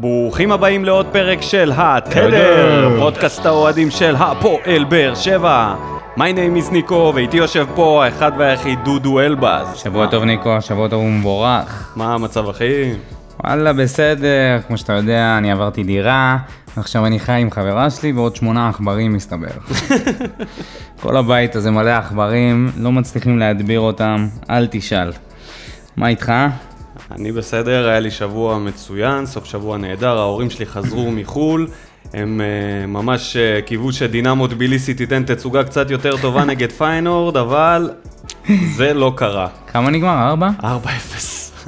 ברוכים הבאים לעוד פרק של התדר, פודקאסט האוהדים של הפועל באר שבע. My name is ניקו, ואיתי יושב פה האחד והיחיד דודו אלבז. שבוע טוב ניקו, שבוע טוב ומבורך. מה המצב אחי? וואלה בסדר, כמו שאתה יודע, אני עברתי דירה, ועכשיו אני חי עם חברה שלי ועוד שמונה עכברים מסתבר. כל הבית הזה מלא עכברים, לא מצליחים להדביר אותם, אל תשאל. מה איתך? אני בסדר, היה לי שבוע מצוין, סוף שבוע נהדר, ההורים שלי חזרו מחו"ל. הם uh, ממש uh, קיוו שדינמו טביליסי תיתן תצוגה קצת יותר טובה נגד פיינורד, אבל זה לא קרה. כמה נגמר? ארבע? 4-0.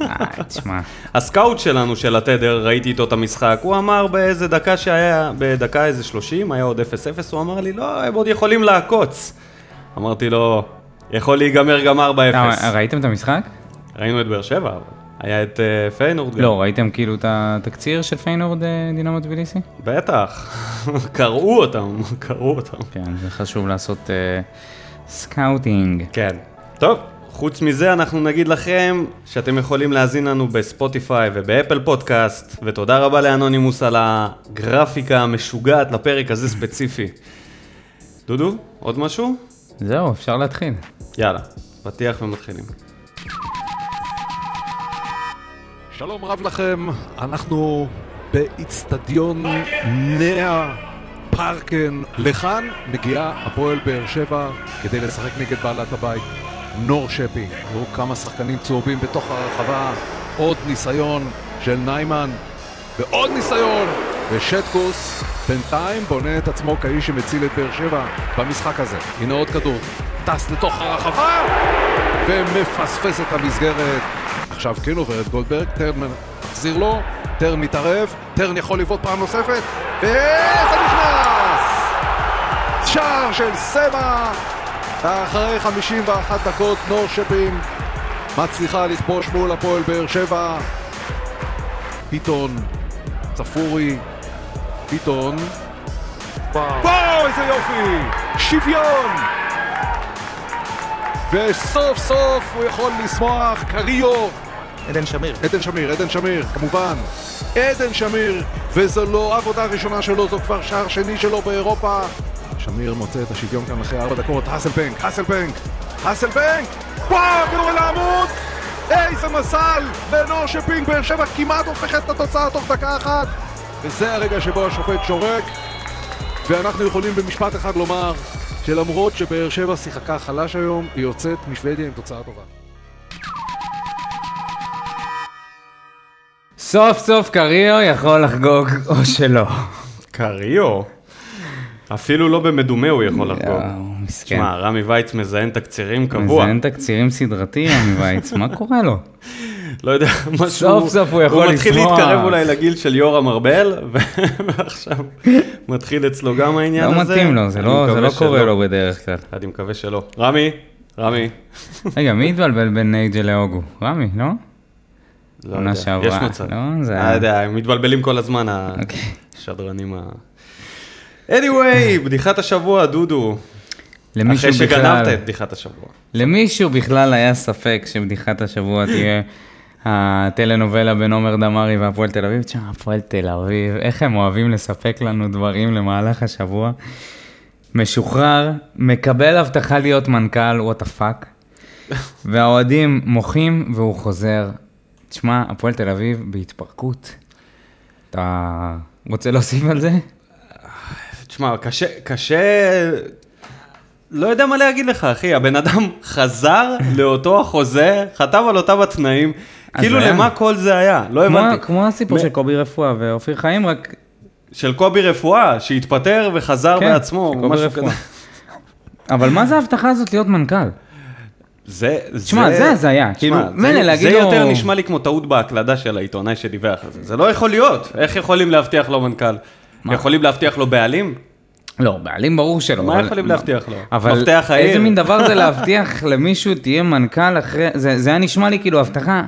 אה, תשמע. הסקאוט שלנו של התדר, ראיתי איתו את המשחק, הוא אמר באיזה דקה שהיה, בדקה איזה 30, היה עוד 0-0, הוא אמר לי, לא, הם עוד יכולים לעקוץ. אמרתי לו, יכול להיגמר גם 4-0. אה, ראיתם את המשחק? ראינו את באר שבע, אבל היה את אה, פיינורד גם. לא, ראיתם כאילו את התקציר של פיינורד אה, דינמו טביליסי? בטח, קראו אותם, קראו אותם. כן, זה חשוב לעשות אה, scouting. כן. טוב, חוץ מזה אנחנו נגיד לכם שאתם יכולים להאזין לנו בספוטיפיי ובאפל פודקאסט, ותודה רבה לאנונימוס על הגרפיקה המשוגעת לפרק הזה ספציפי. דודו, עוד משהו? זהו, אפשר להתחיל. יאללה, פתיח ומתחילים. שלום רב לכם, אנחנו באיצטדיון נאה פארקן. לכאן מגיעה הפועל באר שבע כדי לשחק נגד בעלת הבית נור שפינג. ראו כמה שחקנים צהובים בתוך הרחבה, עוד ניסיון של ניימן ועוד ניסיון ושטקוס בינתיים בונה את עצמו כאיש שמציל את באר שבע במשחק הזה. הנה עוד כדור, טס לתוך הרחבה ומפספס את המסגרת. עכשיו כן עובר את גולדברג, טרן מחזיר לו, טרן מתערב, טרן יכול לבעוט פעם נוספת, וזה נכנס! שער של סבע! אחרי 51 דקות נור שפינג מצליחה לכבוש מול הפועל באר שבע. ביטון, צפורי, ביטון. וואו, איזה יופי! שוויון! וסוף סוף הוא יכול לשמוח, קריו עדן שמיר. עדן שמיר, עדן שמיר, כמובן. עדן שמיר, וזו לא עבודה ראשונה שלו, זו כבר שער שני שלו באירופה. שמיר מוצא את השוויון כאן אחרי ארבע דקות, האסלבנק, האסלבנק, האסלבנק! וואו, כדור אל העמוד! איזה מזל! לנור שפינג באר שבע כמעט הופכת את התוצאה תוך דקה אחת! וזה הרגע שבו השופט שורק, ואנחנו יכולים במשפט אחד לומר שלמרות שבאר שבע שיחקה חלש היום, היא יוצאת משוודיה עם תוצאה טובה. סוף סוף קריו יכול לחגוג או שלא. קריו? אפילו לא במדומה הוא יכול לחגוג. יואו, מסכן. שמע, רמי וייץ מזיין תקצירים קבוע. מזיין תקצירים סדרתי, עמי וייץ, מה קורה לו? לא יודע, משהו... סוף סוף הוא יכול הוא מתחיל. להתקרב אולי לגיל של יורם ארבל, ועכשיו מתחיל אצלו גם העניין לא הזה. מתאים לו, זה לא לא קורה. לו בדרך כלל. אני מקווה שלא. רמי, רמי. רגע, מי התבלבל בין נייג'ל להוגו? רמי, לא? לא עונה יודע, שעברה, יש מצב. לא? זה אני היה- יודע, הם מתבלבלים כל הזמן, אוקיי. השדרנים ה... anyway, בדיחת השבוע, דודו. למישהו אחרי בכלל- שגנבת את בדיחת השבוע. למישהו בכלל היה ספק שבדיחת השבוע תהיה הטלנובלה בין עומר דמארי והפועל תל אביב? תשמע, הפועל תל אביב, איך הם אוהבים לספק לנו דברים למהלך השבוע. משוחרר, מקבל הבטחה להיות מנכ"ל, what the fuck. והאוהדים מוחים והוא חוזר. תשמע, הפועל תל אביב בהתפרקות. אתה רוצה להוסיף על זה? תשמע, קשה, קשה... לא יודע מה להגיד לך, אחי. הבן אדם חזר לאותו החוזה, חתם על אותם התנאים. כאילו, היה. למה כל זה היה? לא כמו, הבנתי. כמו הסיפור מ- של קובי רפואה ואופיר חיים, רק של קובי רפואה, שהתפטר וחזר כן, בעצמו, של קובי רפואה. אבל מה זה ההבטחה הזאת להיות מנכ"ל? זה, תשמע, זה הזיה, כאילו, מילא זה- להגיד זה לו- יותר נשמע לי כמו טעות בהקלדה של העיתונאי שדיווח על זה. זה לא יכול להיות. איך יכולים להבטיח לו מנכ"ל? יכולים להבטיח לו בעלים? לא, בעלים ברור שלא. מה אבל- יכולים להבטיח לו? אבל מפתח העיר? איזה מין דבר זה להבטיח למישהו תהיה מנכ"ל אחרי... זה זה היה נשמע לי כאילו הבטחה.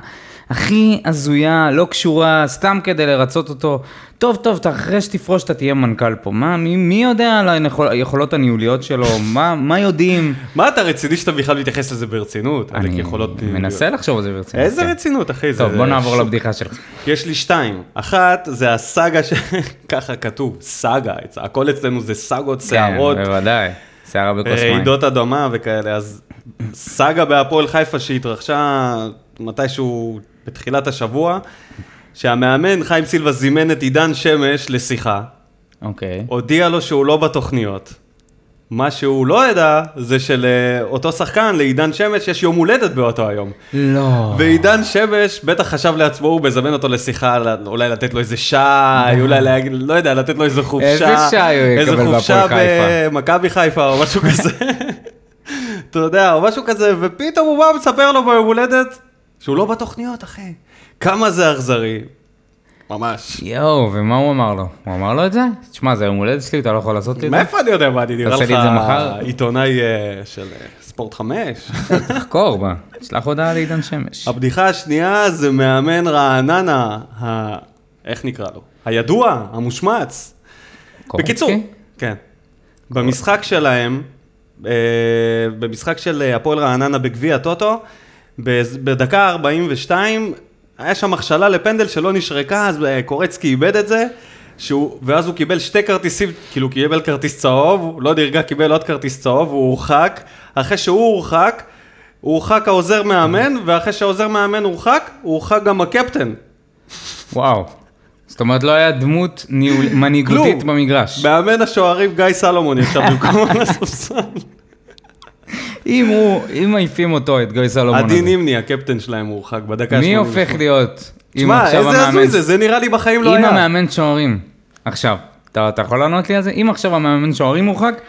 הכי הזויה, לא קשורה, סתם כדי לרצות אותו. טוב, טוב, אחרי שתפרוש אתה תהיה מנכ"ל פה. מה, מי, מי יודע על היכול- היכולות הניהוליות שלו? מה, מה יודעים? מה אתה רציני שאתה בכלל מתייחס לזה ברצינות? אני יכולות- מנסה לחשוב על זה ברצינות. איזה כן. רצינות, אחי? טוב, בוא נעבור ש- לבדיחה שלך. יש לי שתיים. אחת, זה הסאגה ש... ככה כתוב, סאגה. הכל אצלנו זה סאגות, סערות, כן, בוודאי. שערה בכוס מים. רעידות אדמה וכאלה. אז סאגה בהפועל חיפה שהתרחשה מתישהו בתחילת השבוע, שהמאמן חיים סילבה זימן את עידן שמש לשיחה, אוקיי. הודיע לו שהוא לא בתוכניות. מה שהוא לא ידע, זה שלאותו שחקן, לעידן שמש, יש יום הולדת באותו היום. לא. ועידן שמש בטח חשב לעצמו, הוא מזמן אותו לשיחה, אולי לתת לו איזה שי, אולי להגיד, לא יודע, לתת לו איזה חופשה. איזה שי הוא יקבל איזה בהפועל חופשה חיפה? במכבי חיפה או משהו כזה. אתה יודע, או משהו כזה, ופתאום הוא בא ומספר לו ביום הולדת שהוא לא בתוכניות, אחי. כמה זה אכזרי. ממש. יואו, ומה הוא אמר לו? הוא אמר לו את זה? תשמע, זה יום הולדת שלי, אתה לא יכול לעשות לי את זה? מאיפה אני יודע מה אני נראה תעשה לך לי את זה מחר? עיתונאי אה, של אה, ספורט חמש? תחקור בה, תשלח הודעה לעידן שמש. הבדיחה השנייה זה מאמן רעננה, ה... איך נקרא לו? הידוע, המושמץ. בקיצור? כן. במשחק שלהם, אה, במשחק של הפועל רעננה בגביע הטוטו, בז- בדקה 42, היה שם הכשלה לפנדל שלא נשרקה, אז אה, קורצקי איבד את זה, שהוא, ואז הוא קיבל שתי כרטיסים, כאילו קיבל כרטיס צהוב, הוא לא נרגע, קיבל עוד כרטיס צהוב, הוא הורחק, אחרי שהוא הורחק, הוא הורחק העוזר מאמן, ואחרי שהעוזר מאמן הורחק, הוא הורחק גם הקפטן. וואו. זאת אומרת, לא היה דמות ניהול- מנהיגותית. במגרש. מאמן השוערים גיא סלומון ישב במקומו על הספסל. אם הוא, אם מעיפים אותו, את גוי סלומון עדי נימני, הקפטן שלהם, הורחק בדקה מי ה-88. הופך להיות? אם תשמע, איזה הזוי זה, זה נראה לי בחיים לא אם היה. המאמן שוערים, עכשיו, אתה אתה יכול לענות לי על זה? אם עכשיו המאמן שוערים מורחק,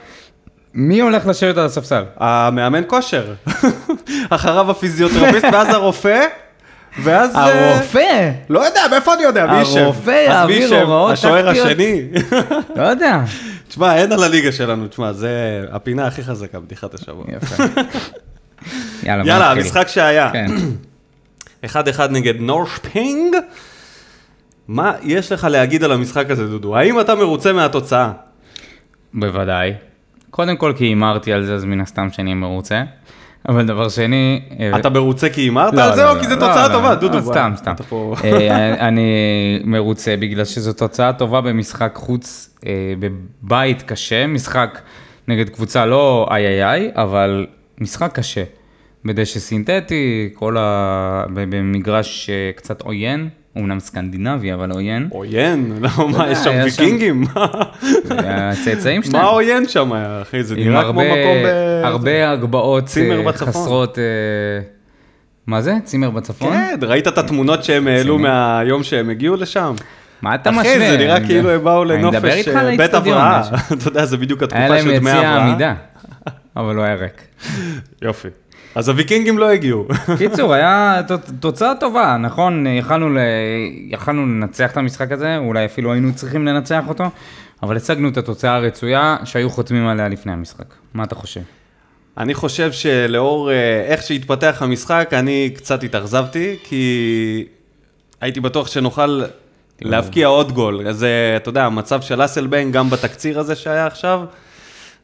מי הולך לשבת על הספסל? המאמן כושר. אחריו הפיזיותרפיסט, ואז הרופא, ואז... אה, הרופא! לא יודע, מאיפה אני יודע, מי ישב? הרופא יעביר? הוראות השוער טקטיות. השני. לא יודע. תשמע, אין על הליגה שלנו, תשמע, זה הפינה הכי חזקה, בדיחת השבוע. יפה. יאללה, יאללה. המשחק שהיה. כן. 1-1 נגד נורשפינג. מה יש לך להגיד על המשחק הזה, דודו? האם אתה מרוצה מהתוצאה? בוודאי. קודם כל כי הימרתי על זה, אז מן הסתם שאני מרוצה. אבל דבר שני... אה, אתה מרוצה כי הימרת על זה, לא, או לא, כי זו לא, תוצאה לא, טובה, דודו? סתם, סתם. פה- אה, אני מרוצה בגלל שזו תוצאה טובה במשחק חוץ אה, בבית קשה, משחק נגד קבוצה לא איי איי איי, אבל משחק קשה. בדשא סינתטי, כל ה... במגרש אה, קצת עוין, אמנם סקנדינבי, אבל עוין. עוין, לא, מה, יש שם היה ויקינגים? הצאצאים שלהם. מה עוין שם, אחי? זה נראה כמו מקום ב... הרבה הגבהות צימר אה. חסרות... אה, מה זה? צימר בצפון? כן, ראית את התמונות שהם העלו. מהיום שהם הגיעו לשם? מה אתה אחי, משווה? זה נראה כאילו הם באו לנופש אה, בית הבראה. אתה יודע, זה בדיוק היה התקופה להם של דמי יציע הבראה. עמידה, אבל הוא היה ריק. יופי. אז הוויקינגים לא הגיעו. קיצור, היה תוצאה טובה, נכון? יכלנו, לנצח את המשחק הזה, אולי אפילו היינו צריכים לנצח אותו, אבל השגנו את התוצאה הרצויה שהיו חותמים עליה לפני המשחק. מה אתה חושב? אני חושב שלאור אה, איך שהתפתח המשחק, אני קצת התאכזבתי, כי הייתי בטוח שנוכל להבקיע עוד גול. אז אה, אתה יודע, המצב של אסלבנק, גם בתקציר הזה שהיה עכשיו,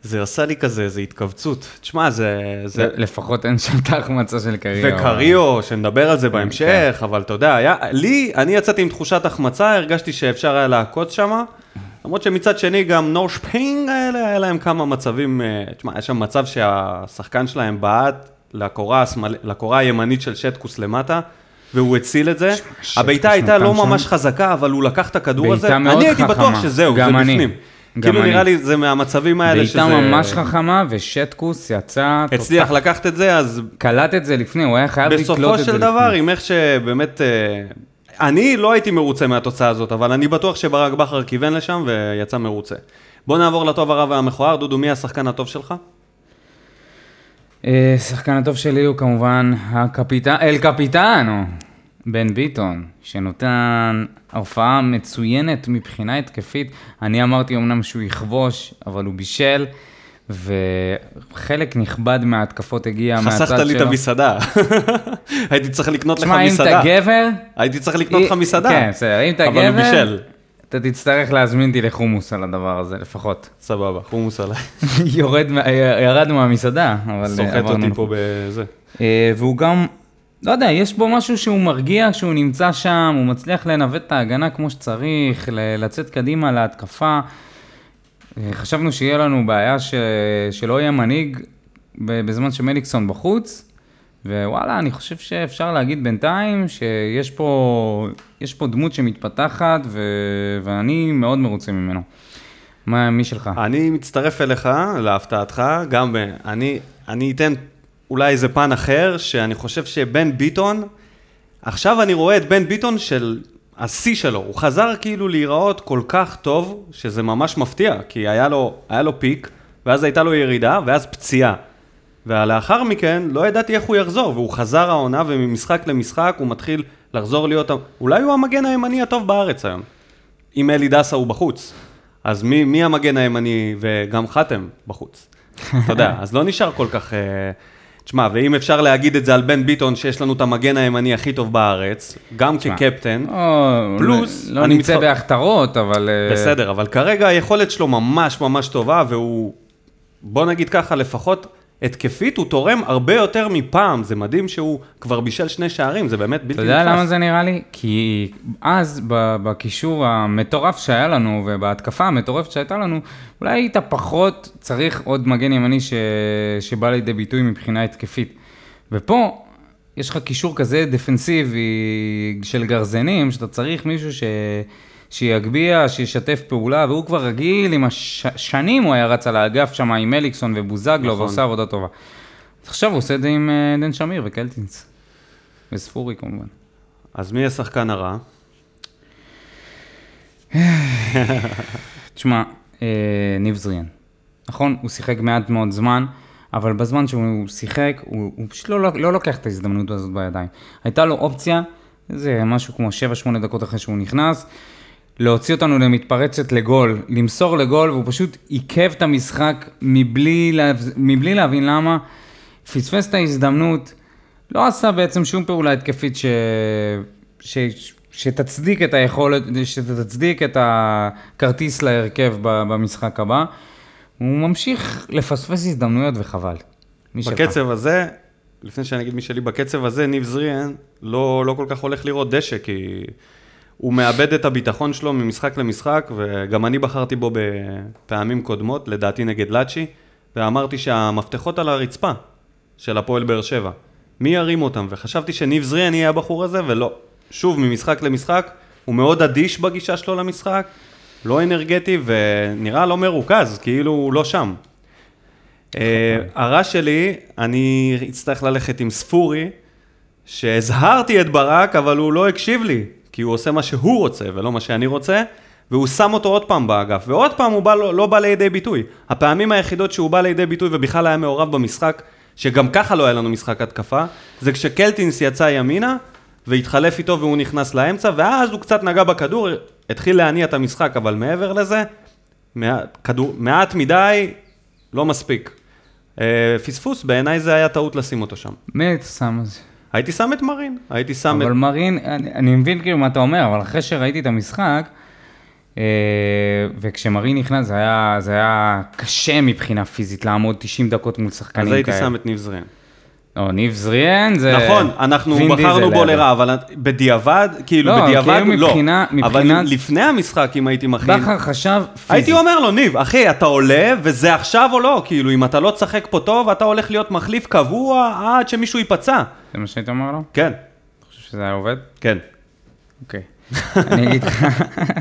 זה עשה לי כזה, זה התכווצות. תשמע, זה... זה... לפחות אין שם את ההחמצה של קריו. וקריו, שנדבר על זה בהמשך, אבל אתה יודע, היה, לי, אני יצאתי עם תחושת החמצה, הרגשתי שאפשר היה לעקוץ שם, למרות שמצד שני גם נורשפינג האלה, היה להם כמה מצבים, אה, תשמע, היה שם מצב שהשחקן שלהם בעט לקורה, השמאל, לקורה הימנית של שטקוס למטה, והוא הציל את זה. הבעיטה הייתה לא שם. ממש חזקה, אבל הוא לקח את הכדור הזה. אני הייתי בטוח חכמה. שזהו, זה אני. בפנים. כאילו אני. נראה לי זה מהמצבים האלה שזה... בעיטה ממש חכמה, ושטקוס יצא... הצליח תותח. לקחת את זה, אז קלט את זה לפני, הוא היה חייב לקלוט את זה בסופו לפני. של דבר, עם איך שבאמת... אה, אני לא הייתי מרוצה מהתוצאה הזאת, אבל אני בטוח שברק בכר כיוון לשם ויצא מרוצה. בוא נעבור לטוב הרע והמכוער. דודו, מי השחקן הטוב שלך? אה, שחקן הטוב שלי הוא כמובן הקפיטן, אל קפיטנו, בן ביטון, שנותן הופעה מצוינת מבחינה התקפית. אני אמרתי אמנם שהוא יכבוש, אבל הוא בישל, וחלק נכבד מההתקפות הגיע מהצד שלו. חסכת לי את המסעדה. הייתי צריך לקנות לך תשמע, אם מסעדה. אתה גבר... הייתי צריך לקנות לך מסעדה. כן, בסדר, אם אתה אבל הוא גבר, בישל. אתה תצטרך להזמין אותי לחומוס על הדבר הזה, לפחות. סבבה, חומוס עליי. יורד, מה- ירדנו מהמסעדה, אבל סוחט. אותי פה בזה. אה, והוא גם, לא יודע, יש בו משהו שהוא מרגיע כשהוא נמצא שם, הוא מצליח לנווט את ההגנה כמו שצריך, לצאת קדימה להתקפה. אה, חשבנו שיהיה לנו בעיה ש... שלא יהיה מנהיג בזמן שמליקסון בחוץ, ווואלה, אני חושב שאפשר להגיד בינתיים שיש פה, יש פה דמות שמתפתחת, ו... ואני מאוד מרוצה ממנו. מה, מי שלך? אני מצטרף אליך, להפתעתך, גם. אני, אני אתן אולי איזה פן אחר, שאני חושב שבן ביטון, עכשיו אני רואה את בן ביטון של השיא שלו, הוא חזר כאילו להיראות כל כך טוב, שזה ממש מפתיע, כי היה לו, היה לו פיק, ואז הייתה לו ירידה, ואז פציעה. ולאחר מכן, לא ידעתי איך הוא יחזור, והוא חזר העונה, וממשחק למשחק הוא מתחיל לחזור להיות, אולי הוא המגן הימני הטוב בארץ היום. אם אלי דסה הוא בחוץ. אז מי, מי המגן הימני וגם חתם בחוץ? אתה יודע, אז לא נשאר כל כך... אה, תשמע, ואם אפשר להגיד את זה על בן ביטון, שיש לנו את המגן הימני הכי טוב בארץ, גם תשמע, כקפטן, או, פלוס, לא אני נמצא מתח- בהכתרות, אבל... אה, בסדר, אבל כרגע היכולת שלו ממש ממש טובה, והוא, בוא נגיד ככה, לפחות התקפית, הוא תורם הרבה יותר מפעם, זה מדהים שהוא כבר בישל שני שערים, זה באמת בלתי אתה נתפס. יודע למה זה נראה לי? כי אז בקישור המטורף שהיה לנו ובהתקפה המטורפת שהייתה לנו, אולי היית פחות צריך עוד מגן ימני ש... שבא לידי ביטוי מבחינה התקפית. ופה יש לך קישור כזה דפנסיבי של גרזנים, שאתה צריך מישהו ש... שיגביה, שישתף פעולה, והוא כבר רגיל, עם השנים הוא היה רץ על האגף שם עם מליקסון ובוזגלו, נכון. ועושה עבודה טובה. אז עכשיו הוא עושה את זה עם אה, דן שמיר וקלטינס. וספורי כמובן. אז מי השחקן הרע? תשמע, אה, ניב זריאן. נכון, הוא שיחק מעט מאוד זמן, אבל בזמן שהוא שיחק, הוא, הוא פשוט לא, לא לוקח את ההזדמנות הזאת בידיים. הייתה לו אופציה, זה משהו כמו 7-8 דקות אחרי שהוא נכנס, להוציא אותנו למתפרצת לגול, למסור לגול, והוא פשוט עיכב את המשחק מבלי, לה, מבלי להבין למה. פספס את ההזדמנות, לא עשה בעצם שום פעולה התקפית ש... ש... שתצדיק את היכולת, שתצדיק את הכרטיס להרכב במשחק הבא. הוא ממשיך לפספס הזדמנויות וחבל. מי שלך? בקצב הזה, לפני שאני אגיד מי שלי, בקצב הזה ניב זריאן לא, לא כל כך הולך לראות דשא, כי הוא מאבד את הביטחון שלו ממשחק למשחק, וגם אני בחרתי בו בפעמים קודמות, לדעתי נגד לאצ'י, ואמרתי שהמפתחות על הרצפה של הפועל באר שבע. מי ירים אותם? וחשבתי שניב זריאן יהיה הבחור הזה, ולא. שוב, ממשחק למשחק, הוא מאוד אדיש בגישה שלו למשחק, לא אנרגטי, ונראה לא מרוכז, כאילו הוא לא שם. אה, הרע שלי, אני אצטרך ללכת עם ספורי, שהזהרתי את ברק, אבל הוא לא הקשיב לי, כי הוא עושה מה שהוא רוצה ולא מה שאני רוצה, והוא שם אותו עוד פעם באגף, ועוד פעם הוא בא, לא, לא בא לידי ביטוי. הפעמים היחידות שהוא בא לידי ביטוי ובכלל היה מעורב במשחק, שגם ככה לא היה לנו משחק התקפה, זה כשקלטינס יצא ימינה, והתחלף איתו והוא נכנס לאמצע, ואז הוא קצת נגע בכדור, התחיל להניע את המשחק, אבל מעבר לזה, מעט, כדור, מעט מדי, לא מספיק. אה, פספוס, בעיניי זה היה טעות לשים אותו שם. מי אתה שם על זה? הייתי שם את מרין, הייתי שם אבל את... מרין, אני, אני מבין כאילו מה אתה אומר, אבל אחרי שראיתי את המשחק, אה, וכשמרין נכנס זה היה, זה היה קשה מבחינה פיזית לעמוד 90 דקות מול שחקנים אז כאלה. הייתי שם את ניב זריאן. לא, ניב זריאן זה... נכון, אנחנו בחרנו בו לרע, אבל בדיעבד, כאילו לא, בדיעבד, כאילו לא. מבחינה- אבל מבחינת- לפני המשחק, אם הייתי מכין, בכר חשב פיזית. הייתי אומר לו, ניב, אחי, אתה עולה, וזה עכשיו או לא? כאילו, אם אתה לא תשחק פה טוב, אתה הולך להיות מחליף קבוע עד שמישהו ייפצע. זה מה שהיית אומר לו? כן, אתה חושב שזה היה עובד? כן. אוקיי. אני אגיד לך,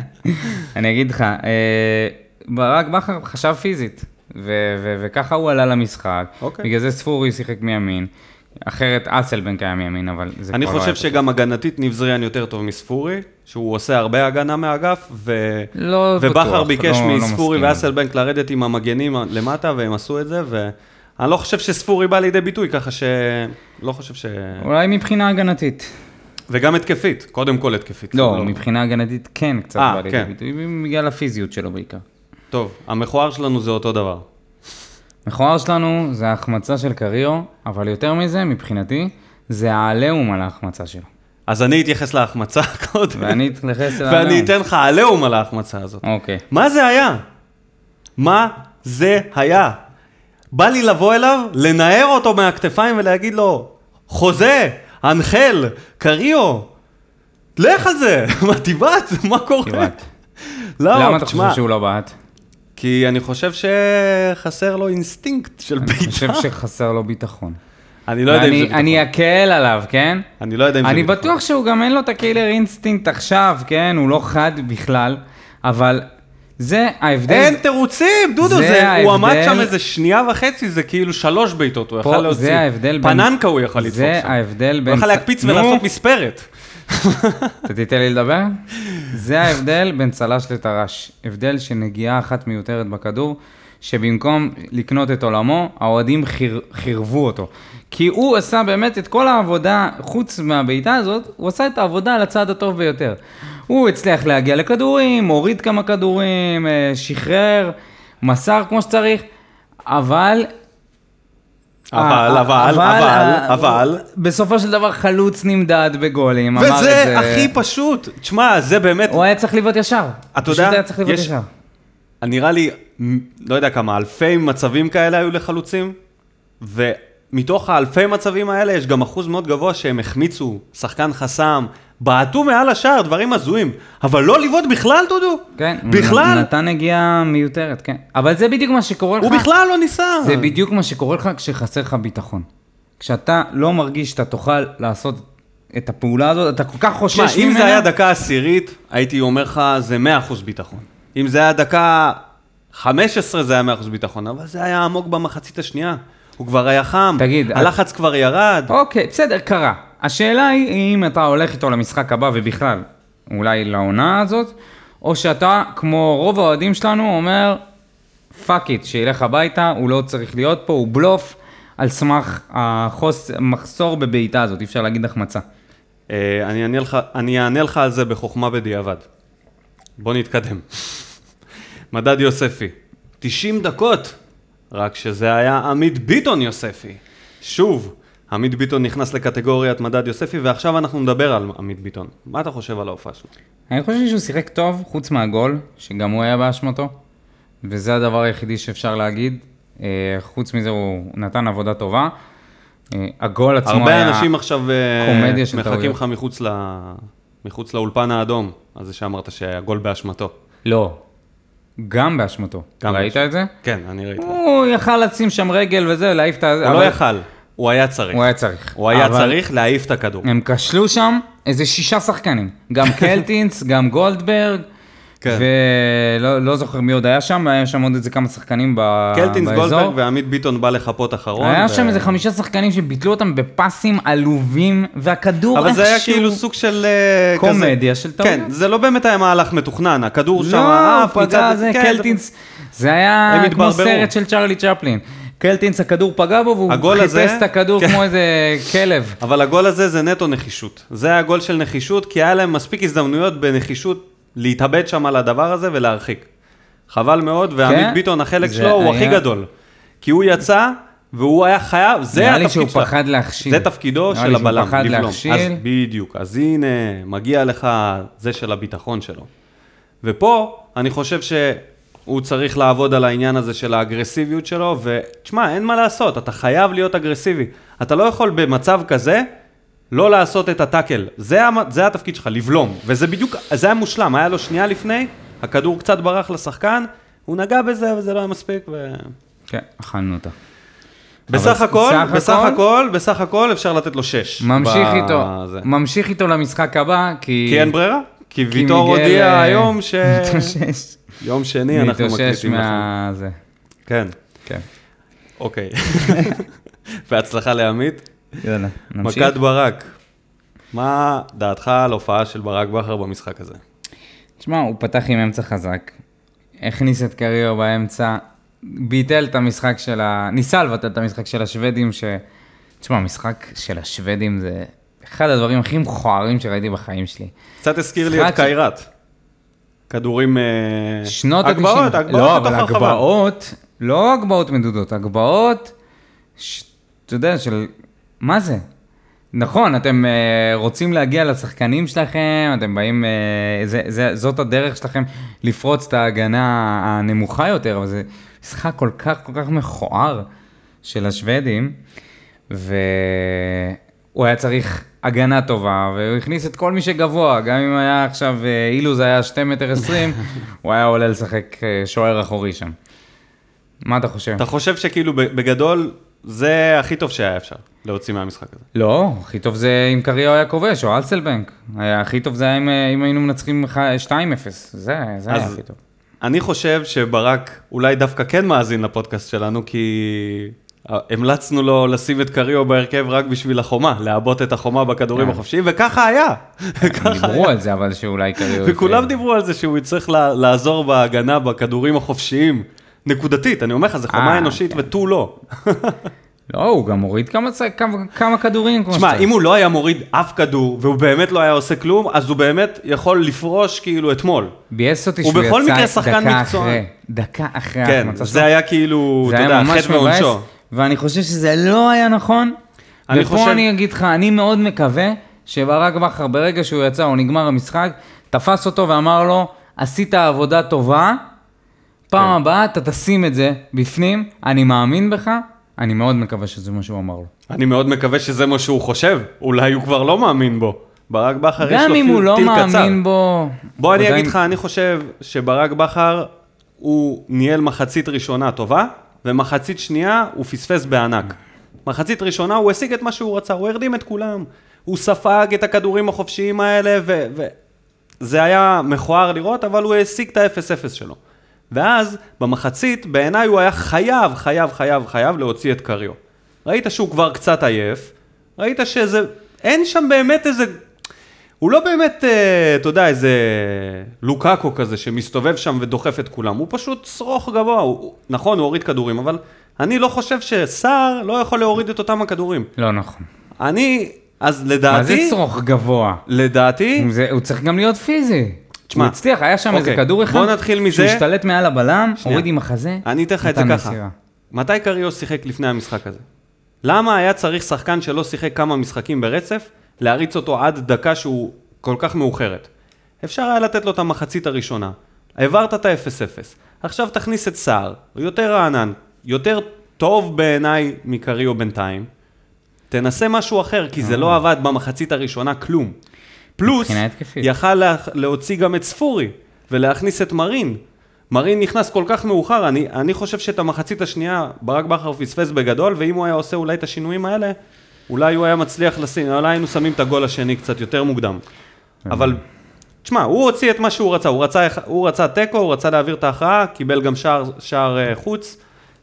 אני אגיד לך, אה, ברק בכר חשב פיזית, ו- ו- וככה הוא עלה למשחק. אוקיי. בגלל זה ספורי שיחק מימין. אחרת אסלבנק היה מימין, אבל זה אני כבר לא חושב היה שגם הגנתית ניב זריאן יותר טוב מספורי, שהוא עושה הרבה הגנה מהאגף, ו... לא ובכר ביקש לא- לא מספורי מסכים. ואסלבנק לרדת עם המגנים למטה, והם עשו את זה, ואני לא חושב שספורי בא לידי ביטוי, ככה ש... לא חושב ש... אולי מבחינה הגנתית. וגם התקפית, קודם כל התקפית. לא, מבחינה הגנתית כן קצת אה, בא לידי כן. ביטוי, בגלל הפיזיות שלו בעיקר. טוב, המכוער שלנו זה אותו דבר. מכוער שלנו זה ההחמצה של קריו, אבל יותר מזה, מבחינתי, זה העליהום על ההחמצה שלו. אז אני אתייחס להחמצה קודם, ואני אתייחס לעליהום. ואני אתן לך עליהום על ההחמצה הזאת. אוקיי. מה זה היה? מה זה היה? בא לי לבוא אליו, לנער אותו מהכתפיים ולהגיד לו, חוסה, אנחל, קריו, לך על זה, מה תבעט, מה קורה? תבעט. לא, למה אתה חושב שהוא לא בעט? כי אני חושב שחסר לו אינסטינקט של אני בעיטה. חושב שחסר לו ביטחון. אני לא יודע אם זה ביטחון. אני אקל עליו, כן? אני לא יודע אם זה אני ביטחון. בטוח שהוא גם אין לו את ה killer instinct עכשיו, כן? הוא לא חד בכלל, אבל זה ההבדל. אין תירוצים, דודו, זה זה, הוא עמד ההבדל- שם איזה שנייה וחצי, זה כאילו שלוש בעיטות, הוא יכל להוציא. זה ההבדל בין... פננקה הוא יכל לדפוק זה שם. ההבדל בין... הוא יכל להקפיץ ולעשות מספרת. אתה תיתן לי לדבר? זה ההבדל בין צל"ש לטר"ש. הבדל של נגיעה אחת מיותרת בכדור, שבמקום לקנות את עולמו, האוהדים חיר, חירבו אותו. כי הוא עשה באמת את כל העבודה, חוץ מהבעיטה הזאת, הוא עשה את העבודה על הצד הטוב ביותר. הוא הצליח להגיע לכדורים, הוריד כמה כדורים, אה, שחרר, מסר כמו שצריך, אבל אבל, אה, אבל, אבל, אה, אבל, בסופו של דבר חלוץ נמדד בגולים, אמר את וזה זה. הכי פשוט. תשמע, זה באמת, הוא היה צריך לבעוט ישר. אתה פשוט יודע, היה צריך לבעוט יש- ישר. נראה לי, לא יודע כמה, אלפי מצבים כאלה היו לחלוצים, ומתוך האלפי מצבים האלה יש גם אחוז מאוד גבוה שהם החמיצו, שחקן חסם, בעטו מעל השער, דברים הזויים, אבל לא לבעוט בכלל, דודו? כן, בכלל? נתן נגיעה מיותרת, כן. אבל זה בדיוק מה שקורה לך. הוא בכלל לא ניסה. זה בדיוק מה שקורה לך כשחסר לך ביטחון. כשאתה לא מרגיש שאתה תוכל לעשות את הפעולה הזאת, אתה כל כך חושש ממנה. אם זה היה דקה עשירית, הייתי אומר לך, זה 100% ביטחון. אם זה היה דקה 15, זה היה 100% ביטחון, אבל זה היה עמוק במחצית השנייה. הוא כבר היה חם, תגיד, הלחץ כבר ירד. אוקיי, בסדר, קרה. השאלה היא אם אתה הולך איתו למשחק הבא ובכלל, אולי לעונה הזאת, או שאתה, כמו רוב האוהדים שלנו, אומר, fuck it, שילך הביתה, הוא לא צריך להיות פה, הוא בלוף, על סמך החוס, מחסור בבעיטה הזאת, אי אפשר להגיד החמצה. אה, אני אענה לך על זה בחוכמה בדיעבד. בוא נתקדם. מדד יוספי, 90 דקות, רק שזה היה עמית ביטון יוספי. שוב, עמית ביטון נכנס לקטגוריית מדד יוספי, ועכשיו אנחנו נדבר על עמית ביטון. מה אתה חושב על ההופעה שלו? אני חושב שהוא שיחק טוב, חוץ מהגול, שגם הוא היה באשמתו, וזה הדבר היחידי שאפשר להגיד. אה, חוץ מזה הוא נתן עבודה טובה. אה, הגול עצמו הרבה היה... אנשים עכשיו אה, מחכים. לך מחוץ, ל... מחוץ לאולפן האדום, על זה שאמרת שהגול באשמתו. לא, גם באשמתו. גם ראית באשמתו. את זה? כן, אני ראיתי. הוא יכל לשים שם רגל וזה, להעיף את ה... הוא לא יכל, הוא היה צריך. הוא היה צריך. הוא היה צריך להעיף את הכדור. הם כשלו שם איזה שישה שחקנים. גם קלטינס, גם גולדברג. כן. ולא לא זוכר מי עוד היה שם, היה שם עוד איזה כמה שחקנים ב... קלטינס באזור. גולדברג ועמית ביטון בא לחפות אחרון. היה ו- שם איזה חמישה שחקנים שביטלו אותם בפסים עלובים, והכדור אבל זה היה איכשהו- כאילו סוג של... אה, קומדיה כזה- של טעויות. כן, זה לא באמת היה מהלך מתוכנן, הכדור שם לא, עף הוא פגע, זה כן, קלטינס, זה היה הם כמו. סרט של צ'רלי צ'פלין. קלטינס, הכדור פגע בו, והוא חיפש הזה- את הכדור כן. כמו איזה כלב. אבל הגול הזה זה נטו נחישות. זה היה גול של נחישות, כי היה להם מספיק הזדמנויות בנחישות להתאבד שם על הדבר הזה ולהרחיק. חבל מאוד, ועמית כן? ביטון, החלק שלו הוא היה- הכי גדול. כי הוא יצא, והוא היה חייב, זה נראה לי התפקיד שהוא שלו. פחד להכשיל. זה תפקידו נראה של לי שהוא הבלם, פחד לבלום. להכשיל. אז בדיוק, אז הנה, מגיע לך זה של הביטחון שלו. ופה, אני חושב שהוא צריך לעבוד על העניין הזה של האגרסיביות שלו, ותשמע, אין מה לעשות, אתה חייב להיות אגרסיבי. אתה לא יכול במצב כזה לא לעשות את הטאקל. זה, המ- זה התפקיד שלך, לבלום. וזה בדיוק, זה היה מושלם, היה לו שנייה לפני, הכדור קצת ברח לשחקן, הוא נגע בזה, וזה לא היה מספיק, ו... כן, אכלנו אותה. בסך הכל, סך בסך הכל- הכל, בסך הכל אפשר לתת לו שש. ממשיך ב- איתו, זה. ממשיך איתו למשחק הבא, כי... כי אין ברירה. כי כי ויטור מיגל, הודיע אה, היום ש... מתאושש. יום שני אנחנו מתאושש מקליטים לכם. מה... זה. כן, כן. אוקיי. בהצלחה לעמית. יאללה, נמשיך. מכת ברק. מה דעתך על הופעה של ברק בכר במשחק הזה? תשמע, הוא פתח עם אמצע חזק, הכניס את קריו באמצע, ביטל את המשחק של ה... ניסה לבטל את המשחק של השוודים, ש... תשמע, המשחק של השוודים זה אחד הדברים הכי מכוערים שראיתי בחיים שלי. קצת הזכיר לי את ש- קיירת. כדורים... אה, שנות הגבהות, ה-90. הגבהות לא, בתוך אבל הרחבה. הגבהות לא הגבהות מדודות, הגבהות, ש... אתה יודע, של... מה זה? נכון, אתם uh, רוצים להגיע לשחקנים שלכם, אתם באים, uh, זה, זה, זאת הדרך שלכם לפרוץ את ההגנה הנמוכה יותר, אבל זה משחק כל כך כל כך מכוער של השוודים, והוא היה צריך הגנה טובה, והוא הכניס את כל מי שגבוה, גם אם היה עכשיו, אה, אילוז היה 2 מטר 20, הוא היה עולה לשחק אה, שוער אחורי שם. מה אתה חושב? אתה חושב שכאילו בגדול, זה הכי טוב שהיה אפשר להוציא מהמשחק הזה. לא, הכי טוב זה אם קריו היה כובש, או אלסלבנק. היה, הכי טוב זה היה אם, אה, אם היינו מנצחים 2-0, זה, זה היה הכי טוב. אני חושב שברק אולי דווקא כן מאזין לפודקאסט שלנו, כי המלצנו לו לשים את קריו בהרכב רק בשביל החומה, לעבות את החומה בכדורים כן. החופשיים, וככה היה. דיברו על זה, אבל שאולי קריו... וכולם דיברו על זה שהוא יצטרך לעזור בהגנה בכדורים החופשיים. נקודתית, אני אומר לך, זו חומה אה, אנושית כן. ותו לא. לא, הוא גם הוריד כמה, כמה, כמה כדורים. תשמע. אם הוא לא היה מוריד אף כדור, והוא באמת לא היה עושה כלום, אז הוא באמת יכול לפרוש כאילו אתמול. ביאס אותי הוא שהוא יצא דקה. אחרי, דקה אחרי כן, ההחמצה זה. היה כאילו, זה אתה יודע, חטא מבאס, ועונשו. ואני חושב שזה לא היה נכון. אני ופה חושב- אני אגיד לך, אני מאוד מקווה שברק בכר, ברגע שהוא יצא או נגמר המשחק, תפס אותו ואמר לו, עשית עבודה טובה, פעם כן. הבאה אתה תשים את זה בפנים, אני מאמין בך, אני מאוד מקווה שזה מה שהוא אמר לו. אני מאוד מקווה שזה מה שהוא חושב, אולי הוא כבר לא מאמין בו. ברק בכר יש לו גם אם הוא טיל לא טיל קצר. מאמין בו... בוא אני אגיד לך, אני חושב שברק בכר, הוא ניהל מחצית ראשונה טובה, ומחצית שנייה הוא פספס בענק. מחצית ראשונה הוא השיג את מה שהוא רצה, הוא הרדים את כולם. הוא ספג את הכדורים החופשיים האלה, וזה היה מכוער לראות, אבל הוא השיג את ה-0-0 שלו. ואז, במחצית, בעיניי הוא היה חייב, חייב, חייב, חייב להוציא את קריו. ראית שהוא כבר קצת עייף, ראית שזה, אין שם באמת איזה הוא לא באמת, אה, אתה יודע, איזה לוקאקו כזה שמסתובב שם ודוחף את כולם, הוא פשוט שרוך גבוה, הוא, נכון, הוא הוריד כדורים, אבל אני לא חושב שסער לא יכול להוריד את אותם הכדורים. לא נכון. אני, אז מה זה לדעתי, שרוך גבוה? לדעתי, זה, הוא צריך גם להיות פיזי. תשמע, הוא הצליח, היה שם איזה אוקיי, כדור אחד, בוא נתחיל מזה. שהוא השתלט מעל הבלם, שנייה. הוריד עם החזה, אני אתן לך את זה ככה. מסירה. מתי קריו שיחק לפני המשחק הזה? למה היה צריך שחקן שלא שיחק כמה משחקים ברצף, להריץ אותו עד דקה שהוא כל כך מאוחרת? אפשר היה לתת לו את המחצית הראשונה. העברת את ה-0-0. עכשיו תכניס את סער, הוא יותר רענן, יותר טוב בעיניי מקריו בינתיים. תנסה משהו אחר, כי זה לא עבד במחצית הראשונה כלום. פלוס. יכל לה, להוציא גם את ספורי, ולהכניס את מרין. מרין נכנס כל כך מאוחר, אני, אני חושב שאת המחצית השנייה ברק בכר פספס בגדול, ואם הוא היה עושה אולי את השינויים האלה, אולי הוא היה מצליח לשים, אולי היינו שמים את הגול השני קצת יותר מוקדם. אבל, תשמע, הוא הוציא את מה שהוא רצה, הוא רצה, הוא רצה תיקו, הוא רצה להעביר את ההכרעה, קיבל גם שער, שער אה, חוץ,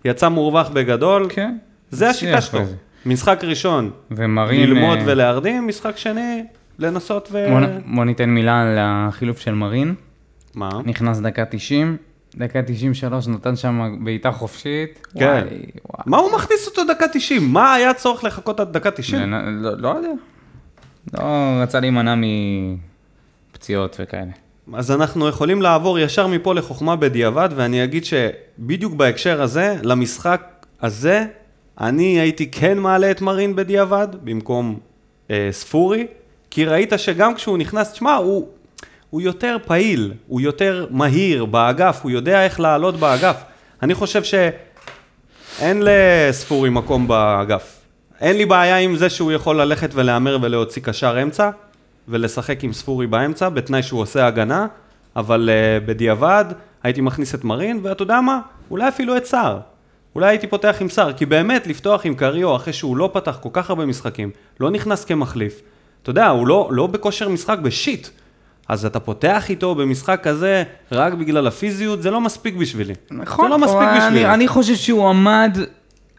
יצא מורווח בגדול, כן. זה השיטה שלו. משחק ראשון, ומרין... ללמוד אה, ולהרדים, משחק שני, לנסות ו... בוא, בוא ניתן מילה על החילוף של מרין. מה? נכנס דקה 90, דקה 93 נתן שם בעיטה חופשית. כן. וואי, וואי. מה הוא מכניס אותו דקה 90? מה היה צורך לחכות עד דקה 90? לא, לא, לא יודע. לא רצה להימנע מפציעות וכאלה. אז אנחנו יכולים לעבור ישר מפה לחוכמה בדיעבד, ואני אגיד שבדיוק בהקשר הזה, למשחק הזה, אני הייתי כן מעלה את מרין בדיעבד, במקום אה, ספורי, כי ראית שגם כשהוא נכנס, תשמע, הוא, הוא יותר פעיל, הוא יותר מהיר באגף, הוא יודע איך לעלות באגף. אני חושב שאין לספורי מקום באגף. אין לי בעיה עם זה שהוא יכול ללכת ולהמר ולהוציא קשר אמצע, ולשחק עם ספורי באמצע, בתנאי שהוא עושה הגנה, אבל uh, בדיעבד הייתי מכניס את מרין, ואתה יודע מה? אולי אפילו את סער. אולי הייתי פותח עם סער, כי באמת לפתוח עם קריו אחרי שהוא לא פתח כל כך הרבה משחקים, לא נכנס כמחליף, אתה יודע, הוא לא, לא בכושר משחק בשיט. אז אתה פותח איתו במשחק כזה רק בגלל הפיזיות, זה לא מספיק בשבילי. זה לא מספיק בשבילי. אני, אני חושב שהוא עמד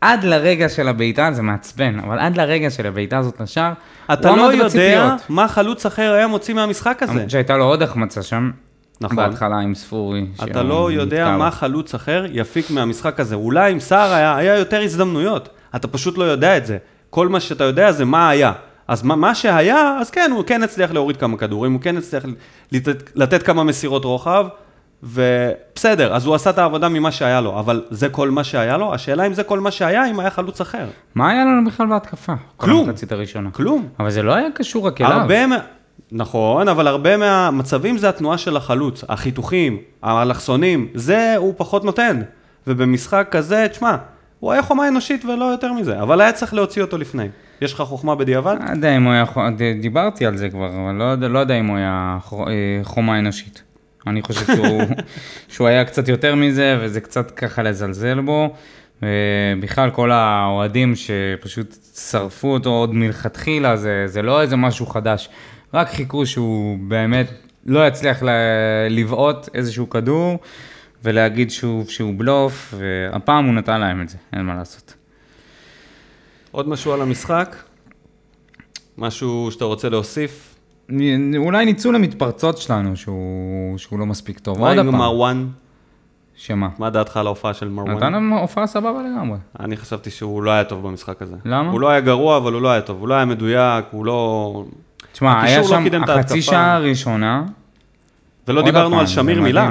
עד לרגע של הבעיטה, זה מעצבן, אבל עד לרגע של הבעיטה הזאת לשער, אתה לא יודע בציפיות. מה חלוץ אחר היה מוציא מהמשחק הזה. שהייתה לו עוד החמצה שם, נכון. בהתחלה עם ספורי. אתה לא יודע נתקע מה לו. חלוץ אחר יפיק מהמשחק הזה. אולי עם סער היה, היה יותר הזדמנויות, אתה פשוט לא יודע את זה. כל מה שאתה יודע זה מה היה. אז מה, מה שהיה, אז כן, הוא כן הצליח להוריד כמה כדורים, הוא כן הצליח לתת, לתת כמה מסירות רוחב, ובסדר, אז הוא עשה את העבודה ממה שהיה לו, אבל זה כל מה שהיה לו? השאלה אם זה כל מה שהיה, אם היה חלוץ אחר. מה היה לנו בכלל בהתקפה? כל כלום. המחצית הראשונה. כלום. אבל זה לא היה קשור רק אליו. הרבה מה... נכון, אבל הרבה מהמצבים זה התנועה של החלוץ, החיתוכים, האלכסונים, זה הוא פחות נותן. ובמשחק כזה, תשמע, הוא היה חומה אנושית ולא יותר מזה, אבל היה צריך להוציא אותו לפני. יש לך חוכמה בדיעבד? לא יודע אם הוא היה, דיברתי על זה כבר, אבל לא, לא יודע אם הוא היה אה, חומה אנושית. אני חושב שהוא, שהוא היה קצת יותר מזה, וזה קצת ככה לזלזל בו. ובכלל, כל האוהדים שפשוט שרפו אותו עוד מלכתחילה, זה, זה לא איזה משהו חדש. רק חיכו שהוא באמת לא יצליח לבעוט איזשהו כדור, ולהגיד שוב שהוא בלוף, והפעם הוא נתן להם את זה, אין מה לעשות. עוד משהו על המשחק? משהו שאתה רוצה להוסיף? אולי ניצול המתפרצות שלנו, שהוא, שהוא לא מספיק טוב. מה עם. מרואן? שמה? מה דעתך על ההופעה של מרואן? נתן לנו הופעה סבבה לגמרי. אני חשבתי שהוא לא היה טוב במשחק הזה. למה? הוא לא היה גרוע, אבל הוא לא היה טוב. הוא לא היה מדויק, הוא לא... תשמע, היה לא שם את החצי. שעה הראשונה. ולא עוד דיברנו על שמיר מילה.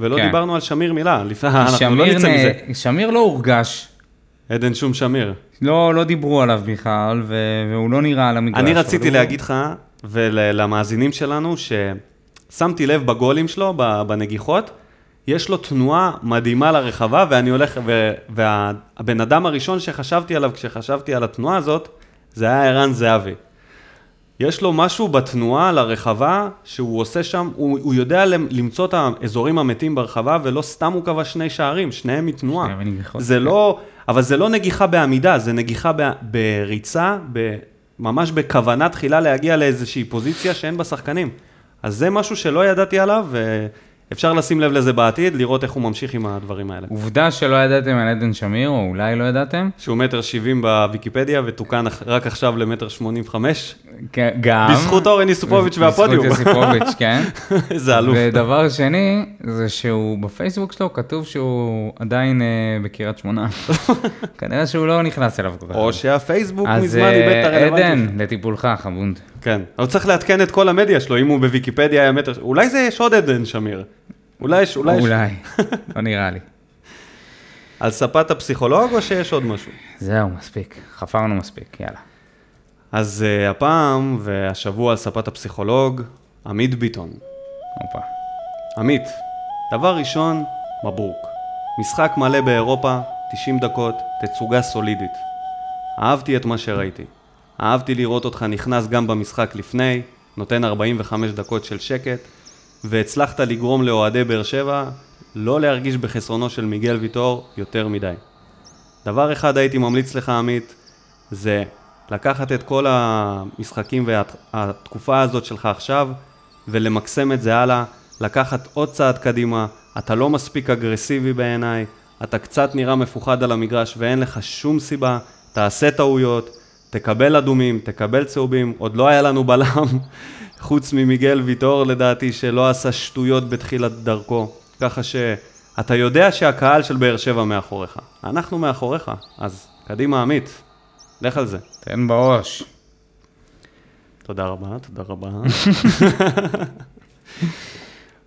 ולא כן. דיברנו על שמיר מילה. לפני, אנחנו לא נצא מזה. שמיר לא הורגש, עדן שום שמיר. לא, לא דיברו עליו בכלל, והוא לא נראה על המגרש. אני רציתי הוא- להגיד לך ולמאזינים שלנו, ששמתי לב בגולים שלו, בנגיחות, יש לו תנועה מדהימה לרחבה, ואני הולך, והבן אדם הראשון שחשבתי עליו כשחשבתי על התנועה הזאת, זה היה ערן זהבי. יש לו משהו בתנועה לרחבה שהוא עושה שם, הוא, הוא יודע למ- למצוא את האזורים המתים ברחבה, ולא סתם הוא כבש שני שערים, שניהם מתנועה. מנגיחות. זה לא, אבל זה לא נגיחה בעמידה, זה נגיחה ב, בריצה, ב, ממש בכוונה תחילה להגיע לאיזושהי פוזיציה שאין בה שחקנים. אז זה משהו שלא ידעתי עליו, ואפשר לשים לב לזה בעתיד, לראות איך הוא ממשיך עם הדברים האלה. עובדה שלא ידעתם על עדן שמיר, או אולי לא ידעתם. שהוא מטר שבעים בוויקיפדיה ותוקן רק עכשיו למטר שמונים וחמש. כן, גם. בזכות אורן יוסיפוביץ' והפודיום. בזכות יוסיפוביץ', כן. איזה אלוף. ודבר שני, זה שהוא בפייסבוק שלו כתוב שהוא עדיין אה, בקריית שמונה. כנראה שהוא לא נכנס אליו כך. או שהפייסבוק אז מזמן איבד את אה, הרלוונטיות. עדן, לטיפולך, חבונד. כן, אבל צריך לעדכן את כל המדיה שלו, אם הוא בוויקיפדיה היה מטר... אולי זה יש עוד עדן שמיר. אולי יש, אולי יש... אולי, לא נראה לי. על ספת הפסיכולוג או שיש עוד משהו? זהו, מספיק. חפרנו מספיק, יאללה. אז uh, הפעם והשבוע על ספת הפסיכולוג, עמית ביטון. הופה. עמית, דבר ראשון, מברוק. משחק מלא באירופה, 90 דקות, תצוגה סולידית. אהבתי את מה שראיתי. אהבתי לראות אותך נכנס גם במשחק לפני, נותן 45 דקות של שקט, והצלחת לגרום לאוהדי באר שבע לא להרגיש בחסרונו של מיגל ויטור יותר מדי. דבר אחד הייתי ממליץ לך, עמית, זה לקחת את כל המשחקים והתקופה הזאת שלך עכשיו ולמקסם את זה הלאה, לקחת עוד צעד קדימה, אתה לא מספיק אגרסיבי בעיניי, אתה קצת נראה מפוחד על המגרש ואין לך שום סיבה, תעשה טעויות, תקבל אדומים, תקבל צהובים, עוד לא היה לנו בלם, חוץ ממיגל ויטור לדעתי שלא עשה שטויות בתחילת דרכו, ככה שאתה יודע שהקהל של באר שבע מאחוריך, אנחנו מאחוריך, אז קדימה עמית, לך על זה. תן בראש. תודה רבה, תודה רבה.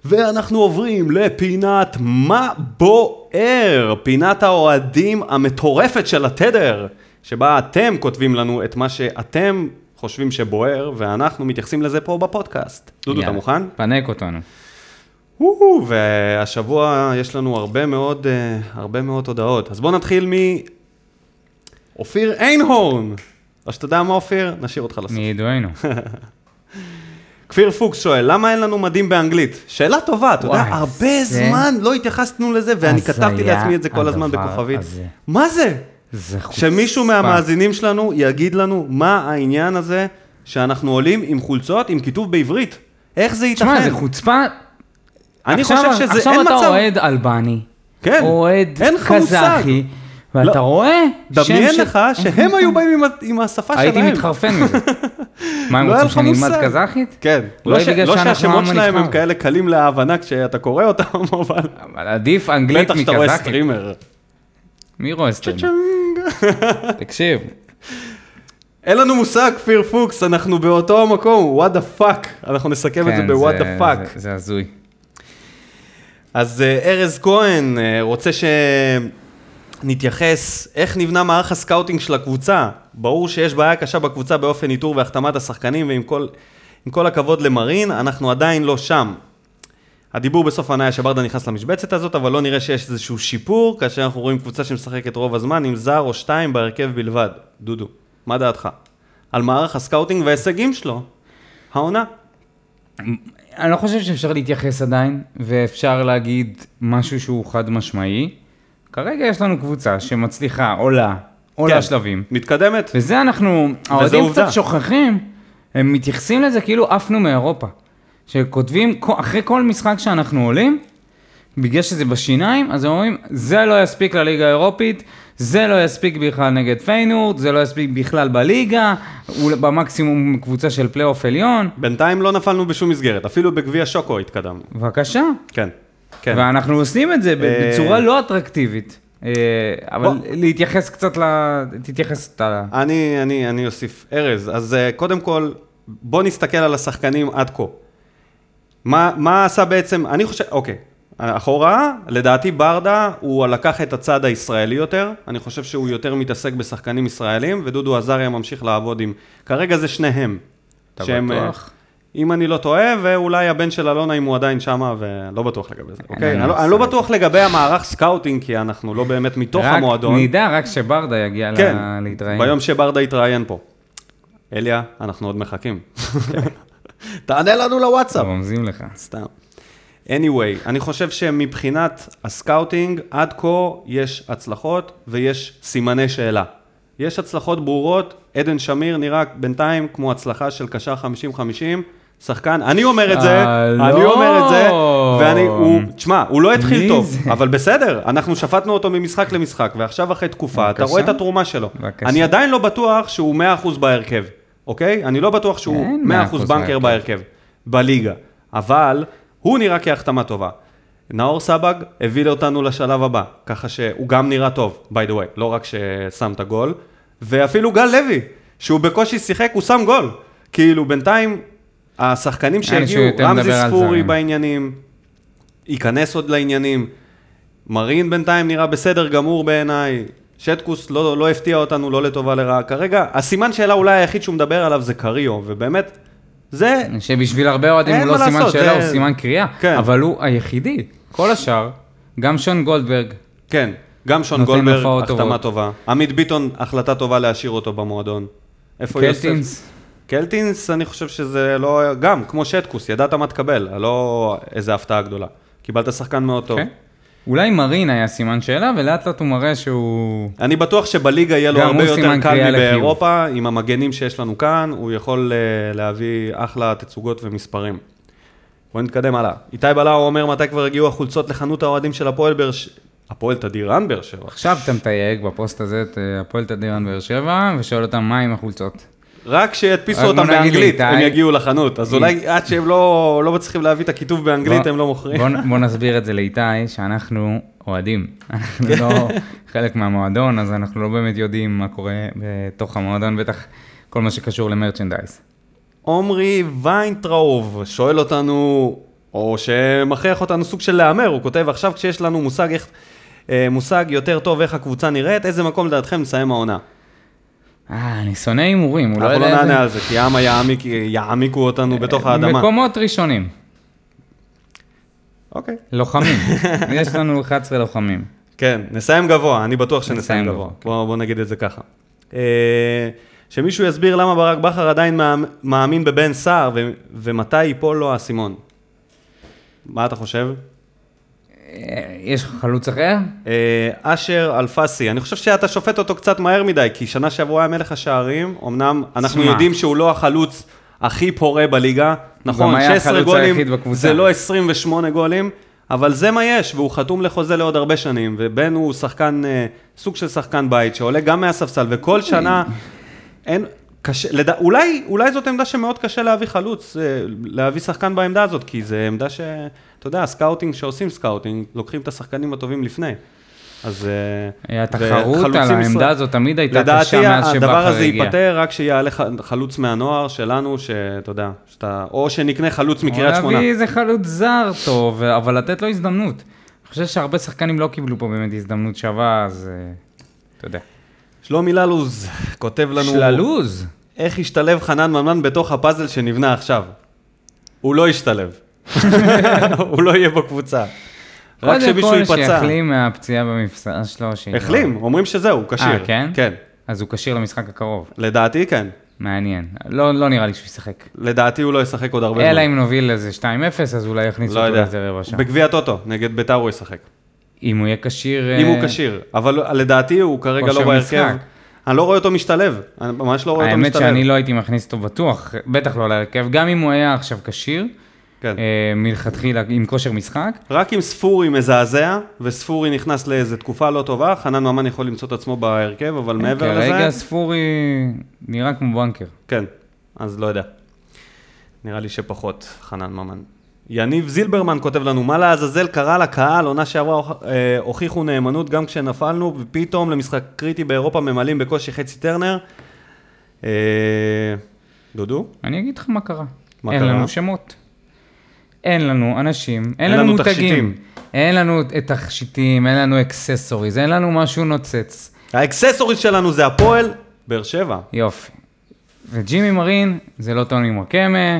ואנחנו עוברים לפינת מה בוער, פינת האוהדים המטורפת של התדר, שבה אתם כותבים לנו את מה שאתם חושבים שבוער, ואנחנו מתייחסים לזה פה בפודקאסט. דודו, אתה מוכן? פנק אותנו. והשבוע יש לנו הרבה מאוד, אה, הרבה מאוד הודעות. אז בואו נתחיל מ... אופיר איינהורן. או שאתה יודע מה אופיר? נשאיר אותך לסוף. מידוענו. כפיר פוקס שואל, למה אין לנו מדים באנגלית? שאלה טובה, אתה יודע, הרבה זה- זמן לא התייחסנו לזה, ואני כתבתי לעצמי את זה כל הזמן בכוכבית. הזה. מה זה? זה חוצפה. שמישהו מהמאזינים שלנו יגיד לנו מה העניין הזה שאנחנו עולים עם חולצות עם כיתוב בעברית. איך זה ייתכן? תשמע, זה חוצפה. אני עכשיו- חושב שזה, עכשיו אין אתה מצב. אוהד אלבני, כן, אוהד. קזחי, ואתה לא. רואה דמיין ש- לך שהם היו באים עם עם השפה שלהם. הייתי מתחרפן מזה. מה, הם לא רוצים שנלמד מושג. קזחית? כן, לא ש- לא שהשמות שלהם הם. כאלה קלים להבנה כשאתה קורא אותם, אבל אבל עדיף אנגלית בטח שאתה רואה מקזחית. סטרימר. מי רואה סטרימר? תקשיב, אין לנו מושג, כפיר פוקס, אנחנו באותו המקום, what the fuck. אנחנו נסכם את זה כן, ב-what זה- the fuck. זה- זה הזוי. אז אה, ארז כהן אה, רוצה שנתייחס איך נבנה מערך הסקאוטינג של הקבוצה. ברור שיש בעיה קשה בקבוצה באופן איתור והחתמת השחקנים, ועם כל, כל הכבוד למרין, אנחנו עדיין לא שם. הדיבור בסוף העונה היה שברדה נכנס למשבצת הזאת, אבל לא נראה שיש איזשהו שיפור, כאשר אנחנו רואים קבוצה שמשחקת רוב הזמן עם זר או שתיים בהרכב בלבד. דודו, מה דעתך? על מערך הסקאוטינג וההישגים שלו. העונה. אני לא חושב שאפשר להתייחס עדיין, ואפשר להגיד משהו שהוא חד משמעי. כרגע יש לנו קבוצה שמצליחה, עולה, עולה כן. שלבים. מתקדמת? וזה אנחנו, האוהדים. קצת שוכחים, הם מתייחסים לזה כאילו עפנו מאירופה. שכותבים, אחרי כל משחק שאנחנו עולים, בגלל שזה בשיניים, אז הם אומרים, זה לא יספיק לליגה האירופית, זה לא יספיק בכלל נגד פיינורד, זה לא יספיק בכלל בליגה, אולי במקסימום קבוצה של פלייאוף עליון. בינתיים לא נפלנו בשום מסגרת, אפילו בגביע שוקו התקדמנו. בבקשה. כן, כן. ואנחנו עושים את זה אה, בצורה לא אטרקטיבית. אה, אבל בוא. להתייחס קצת ל... תתייחס אתה... אני, אני, אני אוסיף. ארז, אז uh, קודם כל, בוא נסתכל על השחקנים עד כה. מה, מה עשה בעצם, אני חושב, אוקיי, אחורה, לדעתי ברדה, הוא לקח את הצד הישראלי יותר, אני חושב שהוא יותר מתעסק בשחקנים ישראלים, ודודו עזריה ממשיך לעבוד עם, כרגע זה שניהם. אתה שהם, אה, בטוח? אם אני לא טועה, ואולי הבן של אלונה, אם הוא עדיין שמה, ולא בטוח לגבי זה, אוקיי? אני, לא- אני לא. בטוח לגבי המערך סקאוטינג, כי אנחנו לא באמת מתוך רק המועדון. נדע רק שברדה יגיע כן, לה- להתראיין. ביום שברדה יתראיין פה. אליה, אנחנו עוד מחכים. תענה לנו לוואטסאפ. רומזים לך. סתם. anyway, אני חושב שמבחינת הסקאוטינג, עד כה יש הצלחות ויש סימני שאלה. יש הצלחות ברורות, עדן שמיר נראה בינתיים כמו הצלחה של קשר 50-50, שחקן, אני אומר את זה, אה, אני לא. אומר את זה, ואני, הוא, תשמע, הוא לא התחיל טוב? אבל בסדר, אנחנו שפטנו אותו ממשחק למשחק, ועכשיו אחרי תקופה, אתה. רואה את התרומה שלו. אני עדיין לא בטוח שהוא 100% בהרכב, אוקיי? אני לא בטוח שהוא אין 100% 100% בנקר בהרכב, בליגה. אבל הוא נראה כהחתמה טובה. נאור סבג הביא אותנו לשלב הבא, ככה שהוא גם נראה טוב, by the way, לא רק ששם את הגול, ואפילו גל לוי, שהוא בקושי שיחק, הוא שם גול. כאילו, בינתיים, השחקנים שהגיעו, רמזי ספורי. בעניינים, ייכנס עוד לעניינים, מרין בינתיים נראה בסדר גמור בעיניי, שטקוס לא, לא הפתיע אותנו, לא לטובה לרעה. כרגע, הסימן שאלה אולי היחיד שהוא מדבר עליו זה קריו, ובאמת, זה שבשביל הרבה אוהדים הוא לא מה סימן לעשות, שאלה, זה- הוא סימן קריאה. כן. אבל הוא היחידי. כל השאר, גם שון גולדברג, כן, גם שון גולדברג, החתמה. טובה. עמית ביטון, החלטה טובה להשאיר אותו במועדון. איפה יוסף? קלטינס, קלטינס, אני חושב שזה לא... גם, כמו שטקוס, ידעת מה תקבל, לא איזה הפתעה גדולה. קיבלת שחקן מאוד טוב. כן. אולי מרין היה סימן שאלה, ולאט לאט הוא מראה שהוא... אני בטוח שבליגה יהיה לו הרבה יותר קל. מבאירופה, עם המגנים שיש לנו כאן, הוא יכול אה, להביא אחלה תצוגות ומספרים. בואו נתקדם הלאה. איתי בלאו אומר מתי כבר הגיעו החולצות לחנות האוהדים של הפועל באר שבע. הפועל תדירן באר שבע. עכשיו אתה מתייג בפוסט הזה את אה, הפועל תדירן באר שבע, ושואל אותם מה עם החולצות. רק שידפיסו אותם באנגלית, הם יגיעו לחנות. אז אולי עד שהם לא לא מצליחים להביא את הכיתוב באנגלית, הם לא מוכרים. בוא, נסביר את זה לאיתי, שאנחנו אוהדים. אנחנו לא חלק מהמועדון, אז אנחנו לא באמת יודעים מה קורה בתוך המועדון, בטח כל מה שקשור למרצ'נדייז. עומרי ויינטראוב שואל אותנו, או שמכריח אותנו סוג של להמר, הוא כותב, עכשיו כשיש לנו מושג איך... אה, מושג יותר טוב איך הקבוצה נראית, איזה מקום לדעתכם נסיים העונה? אה, אני שונא הימורים, הוא לא אנחנו יודע... לא את זה. נענה על זה, כי יאמה יעמיק- יעמיקו אותנו בתוך האדמה. מקומות ראשונים, אוקיי. לוחמים. יש לנו 11 לוחמים. כן, נסיים גבוה, אני בטוח שנסיים נסיים גבוה. גבוה, כן. בוא, בוא נגיד את זה ככה. אה, שמישהו יסביר למה ברק בכר עדיין מאמ- מאמין בבן סער ומתי ייפול לו האסימון. מה אתה חושב? אה, יש חלוץ אחר? אה, אשר אלפסי, אני חושב שאתה שופט אותו קצת מהר מדי, כי שנה שעברה היה מלך השערים, אמנם אנחנו. יודעים שהוא לא החלוץ הכי פורה בליגה, נכון, היה 16 החלוץ גולים. זה לא 28 גולים, אבל זה מה יש, והוא חתום לחוזה לעוד הרבה שנים, ובן הוא שחקן, אה, סוג של שחקן בית, שעולה גם מהספסל, וכל שנה, אין, קשה, לד... אולי, אולי זאת עמדה שמאוד קשה להביא חלוץ, אה, להביא שחקן בעמדה הזאת, כי זו עמדה ש... אתה יודע, סקאוטינג שעושים סקאוטינג, לוקחים את השחקנים הטובים לפני. אז... אה, התחרות על העמדה ישראל- הזאת תמיד הייתה לדעתי קשה מאז שבכר הדבר הזה הגיע. ייפתר רק כשיעלה חלוץ מהנוער שלנו, שאתה יודע, שאתה, או שנקנה חלוץ מקריית או שמונה. להביא איזה חלוץ זר טוב, אבל לתת לו הזדמנות. אני חושב שהרבה שחקנים לא קיבלו פה באמת הזדמנות שווה, אז אה, אתה יודע. שלומי ללוז כותב לנו, שללוז. איך השתלב חנן ממן בתוך הפאזל שנבנה עכשיו? הוא לא ישתלב. הוא לא יהיה בקבוצה. רק שמישהו קודם כל ייפצע. שיחלים מהפציעה במפסע שלו. החלים, אומרים שזהו, הוא כשיר. אה, כן? כן. אז הוא כשיר למשחק הקרוב. לדעתי כן. מעניין. לא לא נראה לי שהוא ישחק. לדעתי הוא לא ישחק עוד הרבה זמן. אלא אם נוביל איזה 2-0, אז אולי יכניסו לא אותו. לאיזה רבע שעה. בגביע טוטו, נגד ביתר הוא ישחק. אם הוא יהיה כשיר... אם הוא אה, כשיר. אבל לדעתי הוא כרגע לא בהרכב. אני לא רואה אותו משתלב. אני ממש לא רואה אותו האמת משתלב. שאני לא הייתי מכניס אותו בטוח, בטח לא להרכב, גם אם הוא היה עכשיו כשיר, כן. אה, מלכתחילה עם כושר משחק, רק אם ספורי מזעזע, וספורי נכנס לאיזה תקופה לא טובה, חנן ממן יכול למצוא את עצמו בהרכב, אבל מעבר לזה... כרגע ספורי נראה כמו בנקר. כן, אז לא יודע. נראה לי שפחות, חנן ממן. יניב זילברמן כותב לנו, מה לעזאזל קרה לקהל, עונה שעברה אה, הוכיחו נאמנות גם כשנפלנו, ופתאום למשחק קריטי באירופה ממלאים בקושי חצי טרנר. אה, דודו? אני אגיד לך מה קרה. מה אין קרה? לנו שמות. אין לנו אנשים, אין, אין לנו לנו מותגים. תכשיטים. אין לנו תכשיטים, אין לנו accessories, אין לנו משהו נוצץ. ה accessories שלנו זה הפועל באר שבע. יופי. וג'ימי מרין זה לא טוני מוקמה,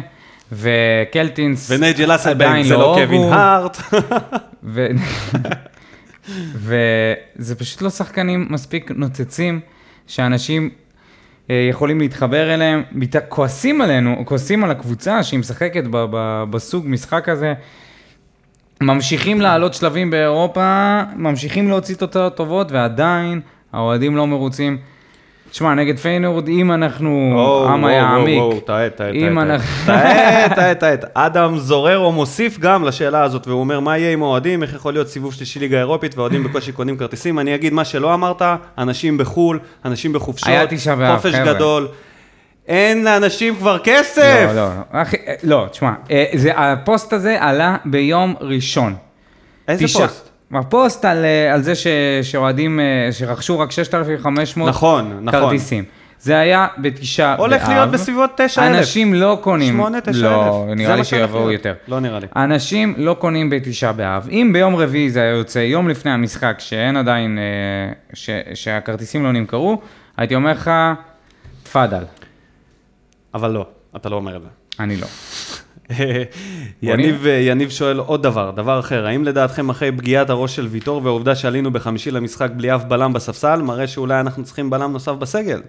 וקלטינס ונייג'ל אסלבנק זה לא הוגו, קווין הארט. וזה פשוט לא שחקנים מספיק נוצצים, שאנשים אה, יכולים להתחבר אליהם. כועסים עלינו, כועסים על הקבוצה שהיא משחקת ב... ב... בסוג משחק הזה. ממשיכים לעלות שלבים באירופה, ממשיכים להוציא תוצאות טובות, ועדיין האוהדים לא מרוצים. תשמע, נגד פיינורד, אם אנחנו עם היעמיק, טעה, טעה, אם טעה, אנחנו- טעה, טעה, טעה. אדם זוררו מוסיף גם לשאלה הזאת, והוא אומר, מה יהיה עם האוהדים, איך יכול להיות סיבוב שלישי ליגה אירופית, והאוהדים בקושי קונים כרטיסים? אני אגיד מה שלא אמרת, אנשים בחו"ל, אנשים בחופשות, היה חופש. גדול. אין לאנשים כבר כסף! לא, לא, לא, אחי, לא, תשמע, אה, הפוסט הזה עלה ביום ראשון. איזה פוסט? הפוסט על, אה, על זה ש, שאוהדים, אה, שרכשו רק 6,500 נכון, נכון. כרטיסים. זה היה בתשעה באב. הולך להיות בסביבות 9,000. אנשים לא קונים. שמונה, תשע לא, אלף. נראה לי שיבואו. יותר. לא נראה לי. אנשים לא קונים בתשעה באב. אם ביום רביעי זה היה יוצא, יום לפני המשחק, שאין עדיין, אה, ש, שהכרטיסים לא נמכרו, הייתי אומר לך, תפאדל. אבל לא, אתה לא אומר את זה. אני לא. יניב, יניב שואל עוד דבר, דבר אחר, האם לדעתכם אחרי פגיעת הראש של ויטור והעובדה שעלינו בחמישי למשחק בלי אף בלם בספסל, מראה שאולי אנחנו צריכים בלם נוסף בסגל?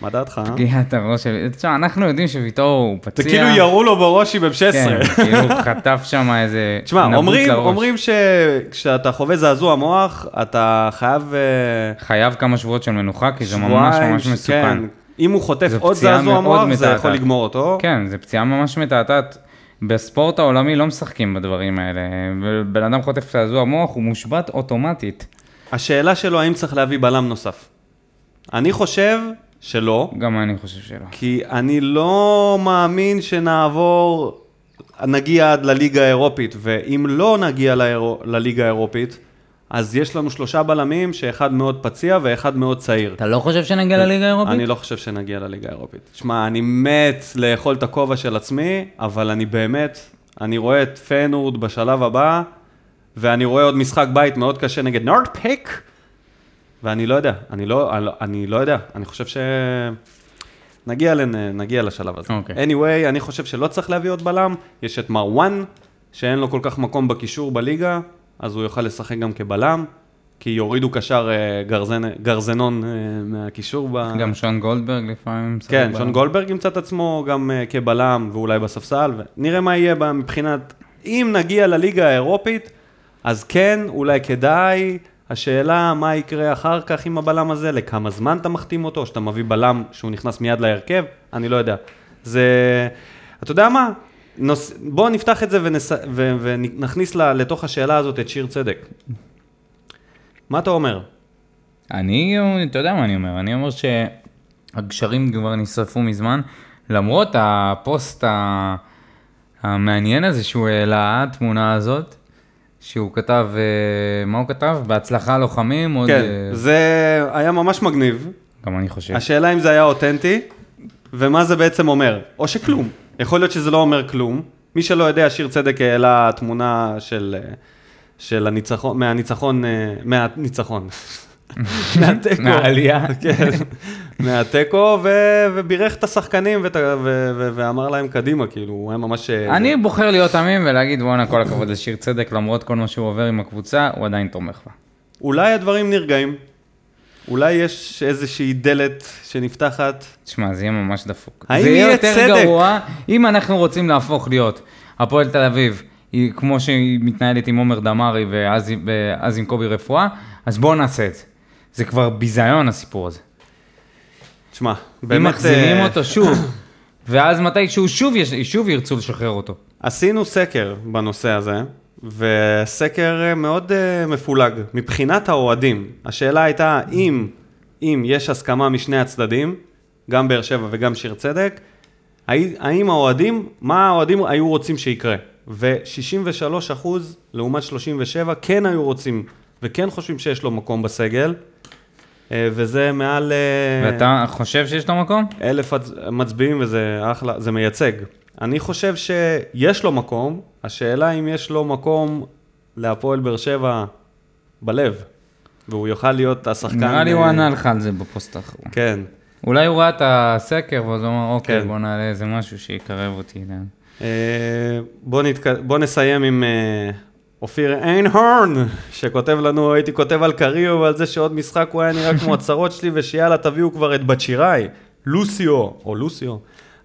מה דעתך? אה? פגיעת הראש שלי. תשמע, אנחנו יודעים שוויטור הוא פציע. זה כאילו ירו לו בראש עם M16. כן, כאילו הוא חטף שם איזה תשמע, אומרים. אומרים שכשאתה חווה זעזוע מוח, אתה חייב... אה, חייב כמה שבועות של מנוחה, כי זה ממש ממש מסוכן. כן. אם הוא חוטף עוד זעזוע מוח, זה. יכול לגמור אותו. כן, זו פציעה ממש מתעתעת. בספורט העולמי לא משחקים בדברים האלה. בן אדם חוטף זעזוע מוח, הוא מושבת אוטומטית. השאלה שלו, האם צריך להביא בלם נוסף? אני חושב שלא. גם אני חושב שלא. כי אני לא מאמין שנעבור, נגיע עד לליגה האירופית, ואם לא נגיע לאירו, לליגה האירופית, אז יש לנו שלושה בלמים, שאחד מאוד פציע ואחד מאוד צעיר. אתה לא חושב שנגיע לליגה האירופית? אני לא חושב שנגיע לליגה האירופית. שמע, אני מת לאכול את הכובע של עצמי, אבל אני באמת, אני רואה את פיינורד בשלב הבא, ואני רואה עוד משחק בית מאוד קשה נגד נורדפיק, ואני לא יודע, אני לא, אני, לא- אני לא יודע, אני חושב ש... נגיע, לנ... נגיע לשלב הזה. אוקיי. anyway, אני חושב שלא צריך להביא עוד בלם, יש את מרואן, שאין לו כל כך מקום בקישור בליגה, אז הוא יוכל לשחק גם כבלם, כי יורידו קשר אה, גרזן, גרזנון אה, מהקישור. ב... גם שון גולדברג לפעמים. כן, שון גולדברג ימצא את עצמו גם uh, כבלם ואולי בספסל, ונראה מה יהיה בה מבחינת, אם נגיע לליגה האירופית, אז כן, אולי כדאי, השאלה מה יקרה אחר כך עם הבלם הזה, לכמה זמן אתה מחתים אותו, או שאתה מביא בלם שהוא נכנס מיד להרכב, אני לא יודע. זה, אתה יודע מה? נוס... בואו נפתח את זה ונס... ו... ונכניס ל... לתוך השאלה הזאת את שיר צדק. מה אתה אומר? אני, אתה יודע מה אני אומר, אני אומר שהגשרים כבר נשרפו מזמן, למרות הפוסט ה- המעניין הזה שהוא העלה, התמונה הזאת, שהוא כתב, אה, מה הוא כתב? בהצלחה לוחמים, עוד... כן, אה, זה היה ממש מגניב. גם אני חושב. השאלה אם זה היה אותנטי, ומה זה בעצם אומר, או שכלום. יכול להיות שזה לא אומר כלום. מי שלא יודע, שיר צדק העלה תמונה של, אה, של הניצחון, מהניצחון, אה, מהניצחון. מהתיקו. מהעלייה. כן, מהתיקו, ובירך את השחקנים ואמר להם קדימה, כאילו, הוא היה ממש... אה, אני בוחר להיות תמים ולהגיד, בואנה, כל הכבוד לשיר צדק, למרות כל מה שהוא עובר עם הקבוצה, הוא עדיין תומך בה. אולי הדברים נרגעים. אולי יש איזושהי דלת שנפתחת. תשמע, זה יהיה ממש דפוק. האם זה יהיה יהיה יותר צדק? גרוע, אם אנחנו רוצים להפוך להיות הפועל תל אביב, היא, כמו שהיא מתנהלת עם עומר דמארי ואז, ואז עם קובי רפואה, אז בואו נעשה את זה. זה כבר ביזיון הסיפור הזה. תשמע, אם באמת... מחזירים אה, אותו שוב, ואז מתישהו שוב, יש, שוב ירצו לשחרר אותו. עשינו סקר בנושא הזה, וסקר אה, מאוד uh, מפולג. מבחינת האוהדים, השאלה הייתה אם, אם יש הסכמה משני הצדדים, גם באר שבע וגם שיר צדק, האם האוהדים, מה האוהדים היו רוצים שיקרה? ו-63 אחוז לעומת 37 כן היו רוצים וכן חושבים שיש לו מקום בסגל, אה, וזה מעל אה, ואתה חושב שיש לו מקום? אלף מצביעים וזה אחלה, זה מייצג. אני חושב שיש לו מקום, השאלה אם יש לו מקום להפועל באר שבע בלב, והוא יוכל להיות השחקן... נראה לי הוא אה, ענה לך על זה בפוסט האחרון. כן. אולי הוא ראה את הסקר, ואז הוא אמר, אוקיי, כן. בוא נעלה איזה משהו שיקרב אותי. לאן." אה, בוא, נתק... בוא נסיים עם אה, אופיר איינהורן, שכותב לנו, הייתי כותב על קריו ועל זה שעוד משחק הוא היה נראה כמו הצרות שלי, ושיאללה תביאו כבר את בת שיראי, לוסיו, או לוסיו.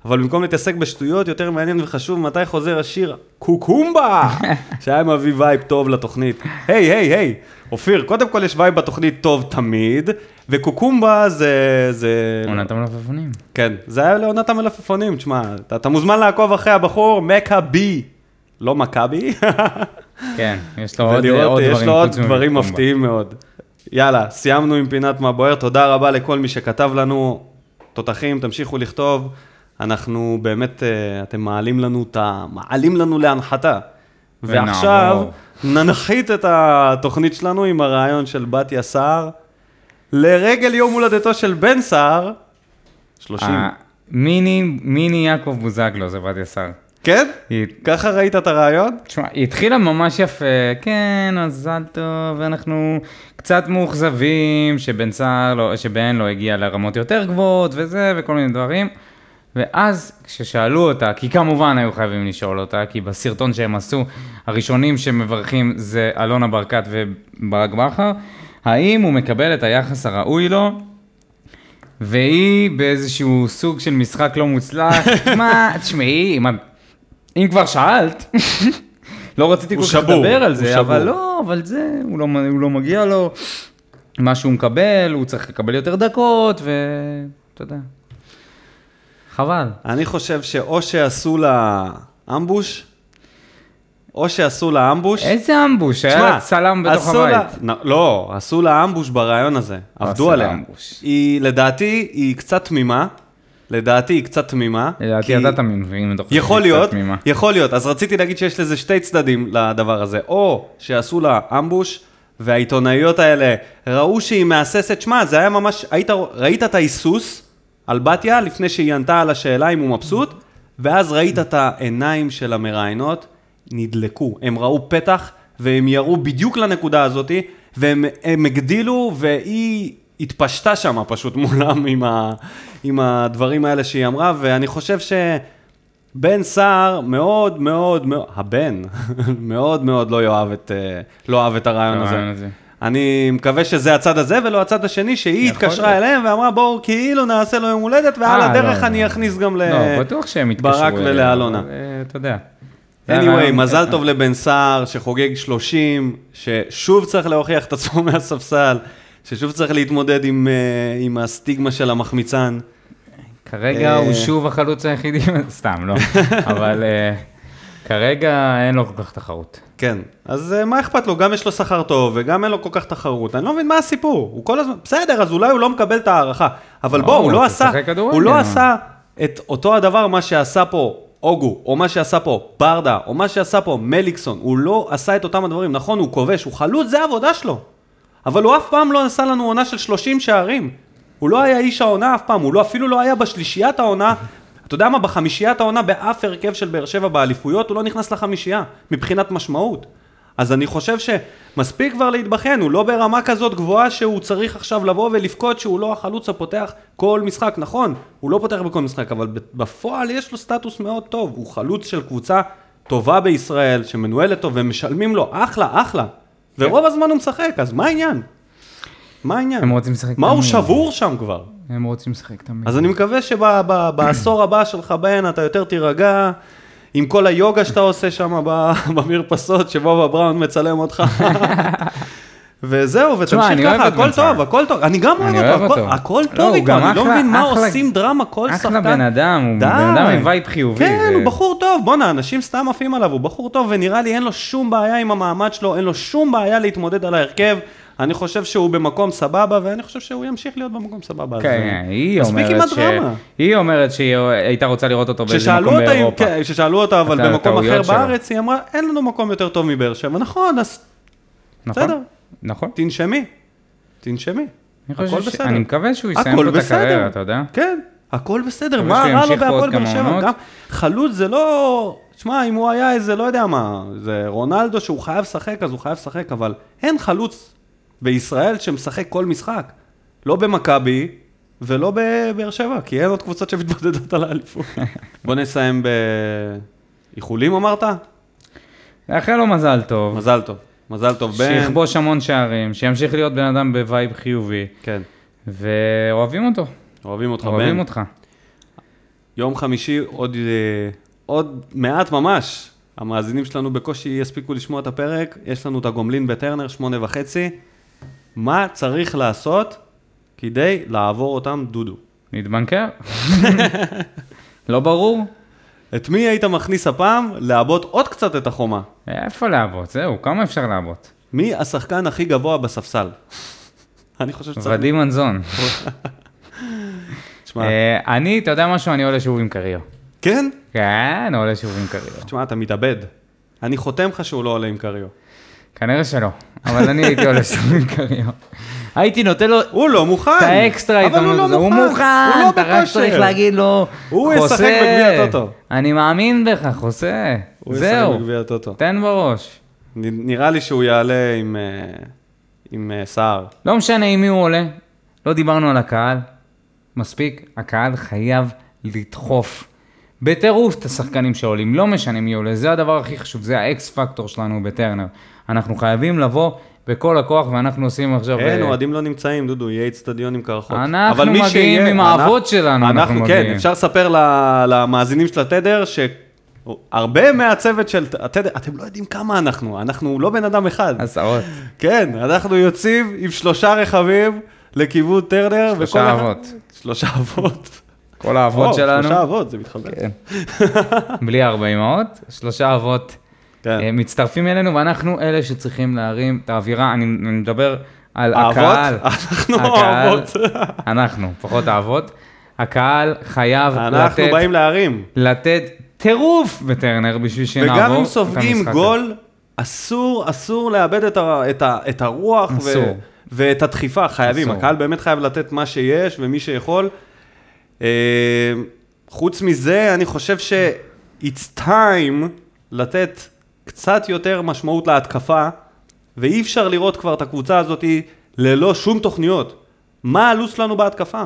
אבל במקום להתעסק בשטויות, יותר מעניין וחשוב מתי חוזר השיר קוקומבה, שהיה מביא vibe טוב לתוכנית. היי, היי, היי, אופיר, קודם כל יש vibe בתוכנית טוב תמיד, וקוקומבה זה... זה... עונת המלפפונים. כן, זה היה לעונת המלפפונים, תשמע, אתה, אתה מוזמן לעקוב אחרי הבחור, מכבי, לא מכבי, כן, יש לו עוד ולראות, עוד יש דברים לו עוד דברים מקומבה. מפתיעים מאוד. יאללה, סיימנו עם פינת מה בוער, תודה רבה לכל מי שכתב לנו, תותחים, תמשיכו לכתוב, אנחנו באמת, אה, אתם מעלים לנו את ה... מעלים לנו להנחתה. ועכשיו ננחית את התוכנית שלנו עם הרעיון של בתיה סער, לרגל יום הולדתו של בן סער, 30. אה, מיני, מיני יעקב בוזגלו, זה בתיה שר. כן? היא- ככה ראית את הרעיון? תשמע, היא התחילה ממש יפה, כן, מזל טוב, ואנחנו קצת מאוכזבים שבן סער, לא, שבן לא הגיע לרמות יותר גבוהות וזה, וכל מיני דברים. ואז כששאלו אותה, כי כמובן היו חייבים לשאול אותה, כי בסרטון שהם עשו, הראשונים שמברכים זה אלונה ברקת וברק בכר, האם הוא מקבל את היחס הראוי לו? והיא באיזשהו סוג של משחק לא מוצלח, מה, תשמעי, אם, אם כבר שאלת, לא רציתי כל כך שבור, לדבר על זה, שבור. אבל לא, אבל זה, הוא לא, הוא לא מגיע לו, מה שהוא מקבל, הוא צריך לקבל יותר דקות, ואתה יודע, חבל. אני חושב שאו שעשו לה אמבוש, או שעשו לה אמבוש. איזה אמבוש, היה לה צלם בתוך לה- הבית. נ- לא, עשו לה אמבוש ברעיון הזה, עבדו עשו לה עליה. אמבוש. היא, לדעתי, היא קצת תמימה. לדעתי היא קצת תמימה. לדעתי אתה תמים, ואם אתה חושב שהיא קצת להיות, תמימה. יכול להיות. אז רציתי להגיד שיש לזה שתי צדדים לדבר הזה. או שעשו לה אמבוש, והעיתונאיות האלה ראו שהיא מהססת. שמע, זה היה ממש, היית, ראית את ההיסוס על בתיה לפני שהיא ענתה על השאלה אם הוא מבסוט, ואז ראית את העיניים של המראיינות נדלקו. הם ראו פתח, והם ירו בדיוק לנקודה הזאתי, והם הם הגדילו, והיא התפשטה שם פשוט מולם עם, ה, עם הדברים האלה שהיא אמרה, ואני חושב ש... בן סער מאוד מאוד מאוד, הבן, מאוד מאוד לא יאהב את, אה, לא אהב את הרעיון הזה. הזה. אני מקווה שזה הצד הזה ולא הצד השני, שהיא התקשרה. אליהם ואמרה בואו כאילו נעשה לו יום הולדת ועל אה, הדרך לא, אני לא. אכניס גם. לא, בטוח שהם יתקשרו. ברק אליה, ולאלונה. אה, אתה יודע. anyway, הרעיון מזל. טוב לבן סער שחוגג 30, ששוב צריך להוכיח את עצמו מהספסל, ששוב צריך להתמודד עם, אה, עם הסטיגמה של המחמיצן. כרגע אה, הוא שוב החלוץ היחידי, סתם, לא. אבל אה, כרגע אין לו כל כך תחרות. כן, אז אה, מה אכפת לו? גם יש לו שכר טוב וגם אין לו כל כך תחרות. אני לא מבין מה הסיפור. הוא כל הזמן, בסדר, אז אולי הוא לא מקבל את ההערכה. אבל לא, בוא, הוא לא עשה, הוא לא? עשה את אותו הדבר מה שעשה פה אוגו, או מה שעשה פה ברדה, או מה שעשה פה מליקסון, הוא לא עשה את אותם הדברים. נכון, הוא כובש, הוא חלוץ, זה העבודה שלו. אבל הוא אף פעם לא עשה לנו עונה של 30 שערים. הוא לא היה איש העונה אף פעם, הוא לא, אפילו לא היה בשלישיית העונה. אתה יודע מה, בחמישיית העונה באף הרכב של באר שבע באליפויות, הוא לא נכנס לחמישייה, מבחינת משמעות. אז אני חושב שמספיק כבר להתבחן, הוא לא ברמה כזאת גבוהה שהוא צריך עכשיו לבוא ולבכות שהוא לא החלוץ הפותח כל משחק, נכון, הוא לא פותח בכל משחק, אבל בפועל יש לו סטטוס מאוד טוב, הוא חלוץ של קבוצה טובה בישראל, שמנוהלת טוב, ומשלמים לו, אחלה, אחלה. ורוב הזמן הוא משחק, אז מה העניין? מה העניין? הם רוצים לשחק מה הוא. שבור שם כבר? הם רוצים לשחק תמיד. אז אני מקווה שבעשור הבא שלך, בן, אתה יותר תירגע עם כל היוגה שאתה עושה שם במרפסות, שבובה בראון מצלם אותך. וזהו, ותמשיך ככה, הכל. טוב, הכל טוב. אני גם אוהב אותו, הכל- לא, טוב איתו, אני לא מבין מה עושים דרמה כל שחקן. אחלה בן אדם, הוא. בן אדם עם vibe חיובי. כן, הוא בחור טוב, בואנה, אנשים סתם עפים עליו, הוא בחור טוב, ונראה לי אין לו שום בעיה עם המעמד שלו, אין לו שום בעיה להתמודד על ההרכב. אני חושב שהוא במקום סבבה, ואני חושב שהוא ימשיך להיות במקום סבבה. אז, כן, אה, היא מספיק עם אומרת ש... הדרמה. היא אומרת שהיא הייתה רוצה לראות אותו באיזה מקום אותה, באירופה. כן, כששאלו אותה, אבל במקום אחר שלו. בארץ, היא אמרה, אין לנו מקום יותר טוב מבאר שבע. נכון, אז נכון? בסדר. נכון. תנשמי, תנשמי. אני הכל ש... בסדר. אני מקווה שהוא יסיים פה את. הקריירה, אתה יודע? כן, הכל בסדר, מה רע לו בהפועל באר שבע? גם חלוץ זה לא... תשמע, אם הוא היה איזה, לא יודע מה, זה רונלדו שהוא חייב לשחק, אז הוא חייב לשחק, אבל אין חלוץ בישראל שמשחק כל משחק. לא במכבי ולא בבאר שבע, כי אין עוד קבוצות שמתמודדות על האליפות. בוא נסיים באיחולים אמרת? לאחל לו מזל טוב. מזל טוב. מזל טוב בן. שיכבוש המון שערים, שימשיך להיות בן אדם ב vibe חיובי, כן, ואוהבים אותו, אוהבים אותך אוהבים בן. אותך. יום חמישי עוד, אה, עוד מעט ממש. המאזינים שלנו בקושי יספיקו לשמוע את הפרק. יש לנו את הגומלין בטרנר, שמונה וחצי. מה צריך לעשות כדי לעבור אותם דודו? נתבנקר? לא ברור? את מי היית מכניס הפעם לעבות עוד קצת את החומה? איפה לעבוד? זהו, כמה אפשר לעבוד? מי השחקן הכי גבוה בספסל? אני חושב שצריך... ודים מנזון. תשמע, אה, אני, אתה יודע משהו? אני עולה שוב עם קריו. כן? כן, עולה שוב עם קריו. תשמע, אתה מתאבד. אני חותם לך שהוא לא עולה עם קריו. כנראה שלא, אבל אני הייתי עולה שוב עם קריו. הייתי נותן לו הוא לא מוכן. את האקסטרה הזדמנות לא הזו. הוא מוכן. לא אתה רק. צריך להגיד לו, הוא ישחק בגביע הטוטו." אני מאמין בך, חוסה. הוא ישחק זהו, בגביע הטוטו. תן בראש. נראה לי שהוא יעלה עם, אה, עם אה, סער. לא משנה עם מי הוא עולה, לא דיברנו על הקהל, מספיק, הקהל חייב לדחוף בטירוף את השחקנים שעולים, לא משנה מי עולה, זה הדבר הכי חשוב, זה האקס פקטור שלנו בטרנר. אנחנו חייבים לבוא בכל הכוח, ואנחנו עושים עכשיו... אין, אה, אוהדים לא נמצאים, דודו, יהיה איצטדיון עם קרחות. אנחנו מגיעים שיהיה- עם אנחנו- האבות שלנו, אנחנו אנחנו, כן, מגיעים. אפשר לספר למאזינים של התדר, שהרבה מהצוות של אתם לא יודעים כמה אנחנו, אנחנו לא בן אדם אחד. עשרות, כן, אנחנו יוצאים עם שלושה רכבים לכיוון טרנר. שלושה אבות. שלושה אבות. כל האבות שלנו. שלושה אבות, זה מתחבר. כן. בלי ארבע אמהות, שלושה אבות כן. אה, מצטרפים אלינו, ואנחנו אלה שצריכים להרים את האווירה. אני אני מדבר על האבות? הקהל. אנחנו האבות. אנחנו, פחות האבות. הקהל חייב אנחנו לתת, באים להרים. לתת טירוף בטרנר בשביל שנעבור וגם אם את סופגים המשחק גול, אסור, אסור לאבד את, ה, את, ה, את הרוח ו. ואת הדחיפה, חייבים. אסור. הקהל באמת חייב לתת מה שיש ומי שיכול. אה, חוץ מזה, אני חושב ש-it's time לתת קצת יותר משמעות להתקפה, ואי אפשר לראות כבר את הקבוצה הזאת ללא שום תוכניות. מה הלו"ז שלנו בהתקפה?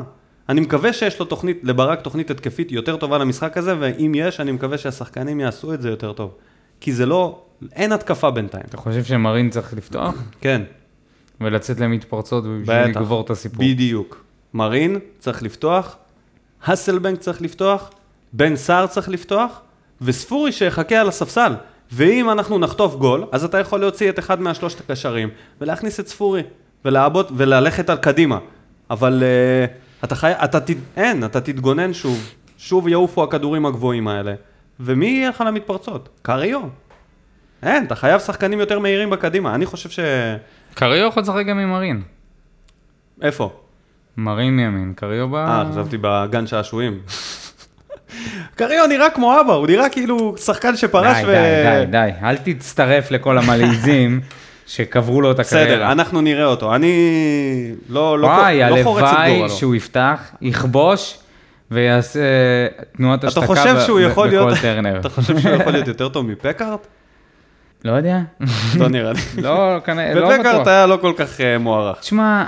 אני מקווה שיש לו תוכנית, לברק תוכנית התקפית יותר טובה למשחק הזה, ואם יש, אני מקווה שהשחקנים יעשו את זה יותר טוב. כי זה לא, אין התקפה בינתיים. אתה חושב שמרין צריך לפתוח כן, ולצאת למתפרצות בשביל. לגבור את הסיפור? בדיוק. מרין צריך לפתוח, האסלבנק צריך לפתוח, בן סער צריך לפתוח, וספורי שיחכה על הספסל. ואם אנחנו נחטוף גול, אז אתה יכול להוציא את אחד מהשלושת הקשרים, ולהכניס את ספורי, ולעבוד, וללכת על קדימה. אבל uh, אתה חי... אתה ת... אין, אתה תתגונן שוב. שוב יעופו הכדורים הגבוהים האלה. ומי יהיה לך למתפרצות? קריו. אין, אתה חייב שחקנים יותר מהירים בקדימה. אני חושב ש... קריו יכול לשחק גם עם מרין. איפה? מרין מימין, קריו ב... אה, חשבתי בגן שעשועים. קריו נראה כמו אבא, הוא נראה כאילו שחקן שפרש די, ו... די, די, די, אל תצטרף לכל המלעיזים שקברו לו את הקריירה. בסדר, אנחנו נראה אותו. אני לא, לא, וואי, לא חורץ את הלוואי גורלו. שהוא יפתח, יכבוש ויעשה תנועת אתה השתקה. בכל טרנר. אתה חושב שהוא יכול להיות יותר טוב מפקארט? לא יודע, לא נראה לי. לא, כנראה, לא ופקארט בטוח. היה לא כל כך אה, מוערך. תשמע,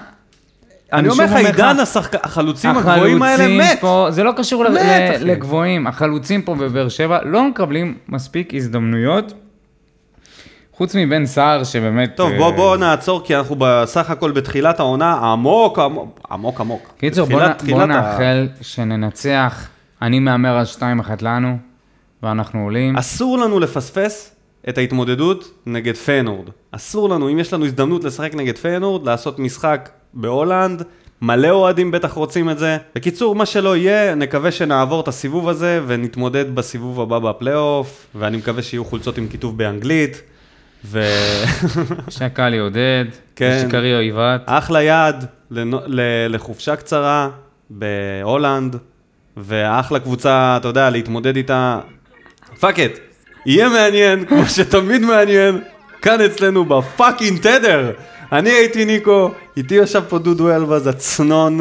אני אומר לך, עידן החלוצים הגבוהים האלה מת. פה, זה לא קשור מת. לגבוהים, החלוצים פה בבאר שבע לא מקבלים מספיק הזדמנויות, חוץ מבן סער שבאמת... טוב, אה, בוא, בוא נעצור, כי אנחנו בסך הכל בתחילת העונה, עמוק, עמוק, עמוק, עמוק. קיצור, בוא, בוא תחילת ה- נאחל שננצח, אני מהמר על 2-1 לנו, ואנחנו עולים. אסור לנו לפספס את ההתמודדות נגד פיינורד. אסור לנו, אם יש לנו הזדמנות לשחק נגד פיינורד, לעשות משחק בהולנד, מלא אוהדים בטח רוצים את זה. בקיצור, מה שלא יהיה, נקווה שנעבור את הסיבוב הזה ונתמודד בסיבוב הבא בפלייאוף, ואני מקווה שיהיו חולצות עם כיתוב באנגלית. ו... שקל יעודד, כן. שקריו עיוות. אחלה יעד לנו- ל- לחופשה קצרה בהולנד, ואחלה קבוצה, אתה יודע, להתמודד איתה. fuck it, יהיה מעניין, כמו שתמיד מעניין, כאן אצלנו ב fucking תדר. אני הייתי ניקו, איתי ישב פה דודו אלבז הצנון.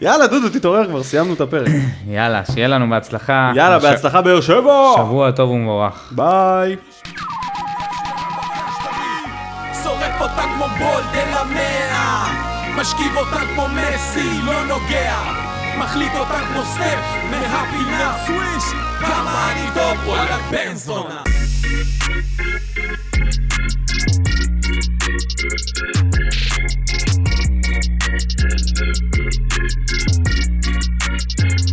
יאללה, דודו, תתעורר כבר, סיימנו את הפרק. יאללה, שיהיה לנו בהצלחה. יאללה, ש- בהצלחה באר שבע! שבוע טוב ומבורך. ביי. משכיב אותה כמו מסי, לא נוגע מחליט אותה כמו סטף מהפינה סוויש כמה אני טוב, וואלה בן זונה Thank you.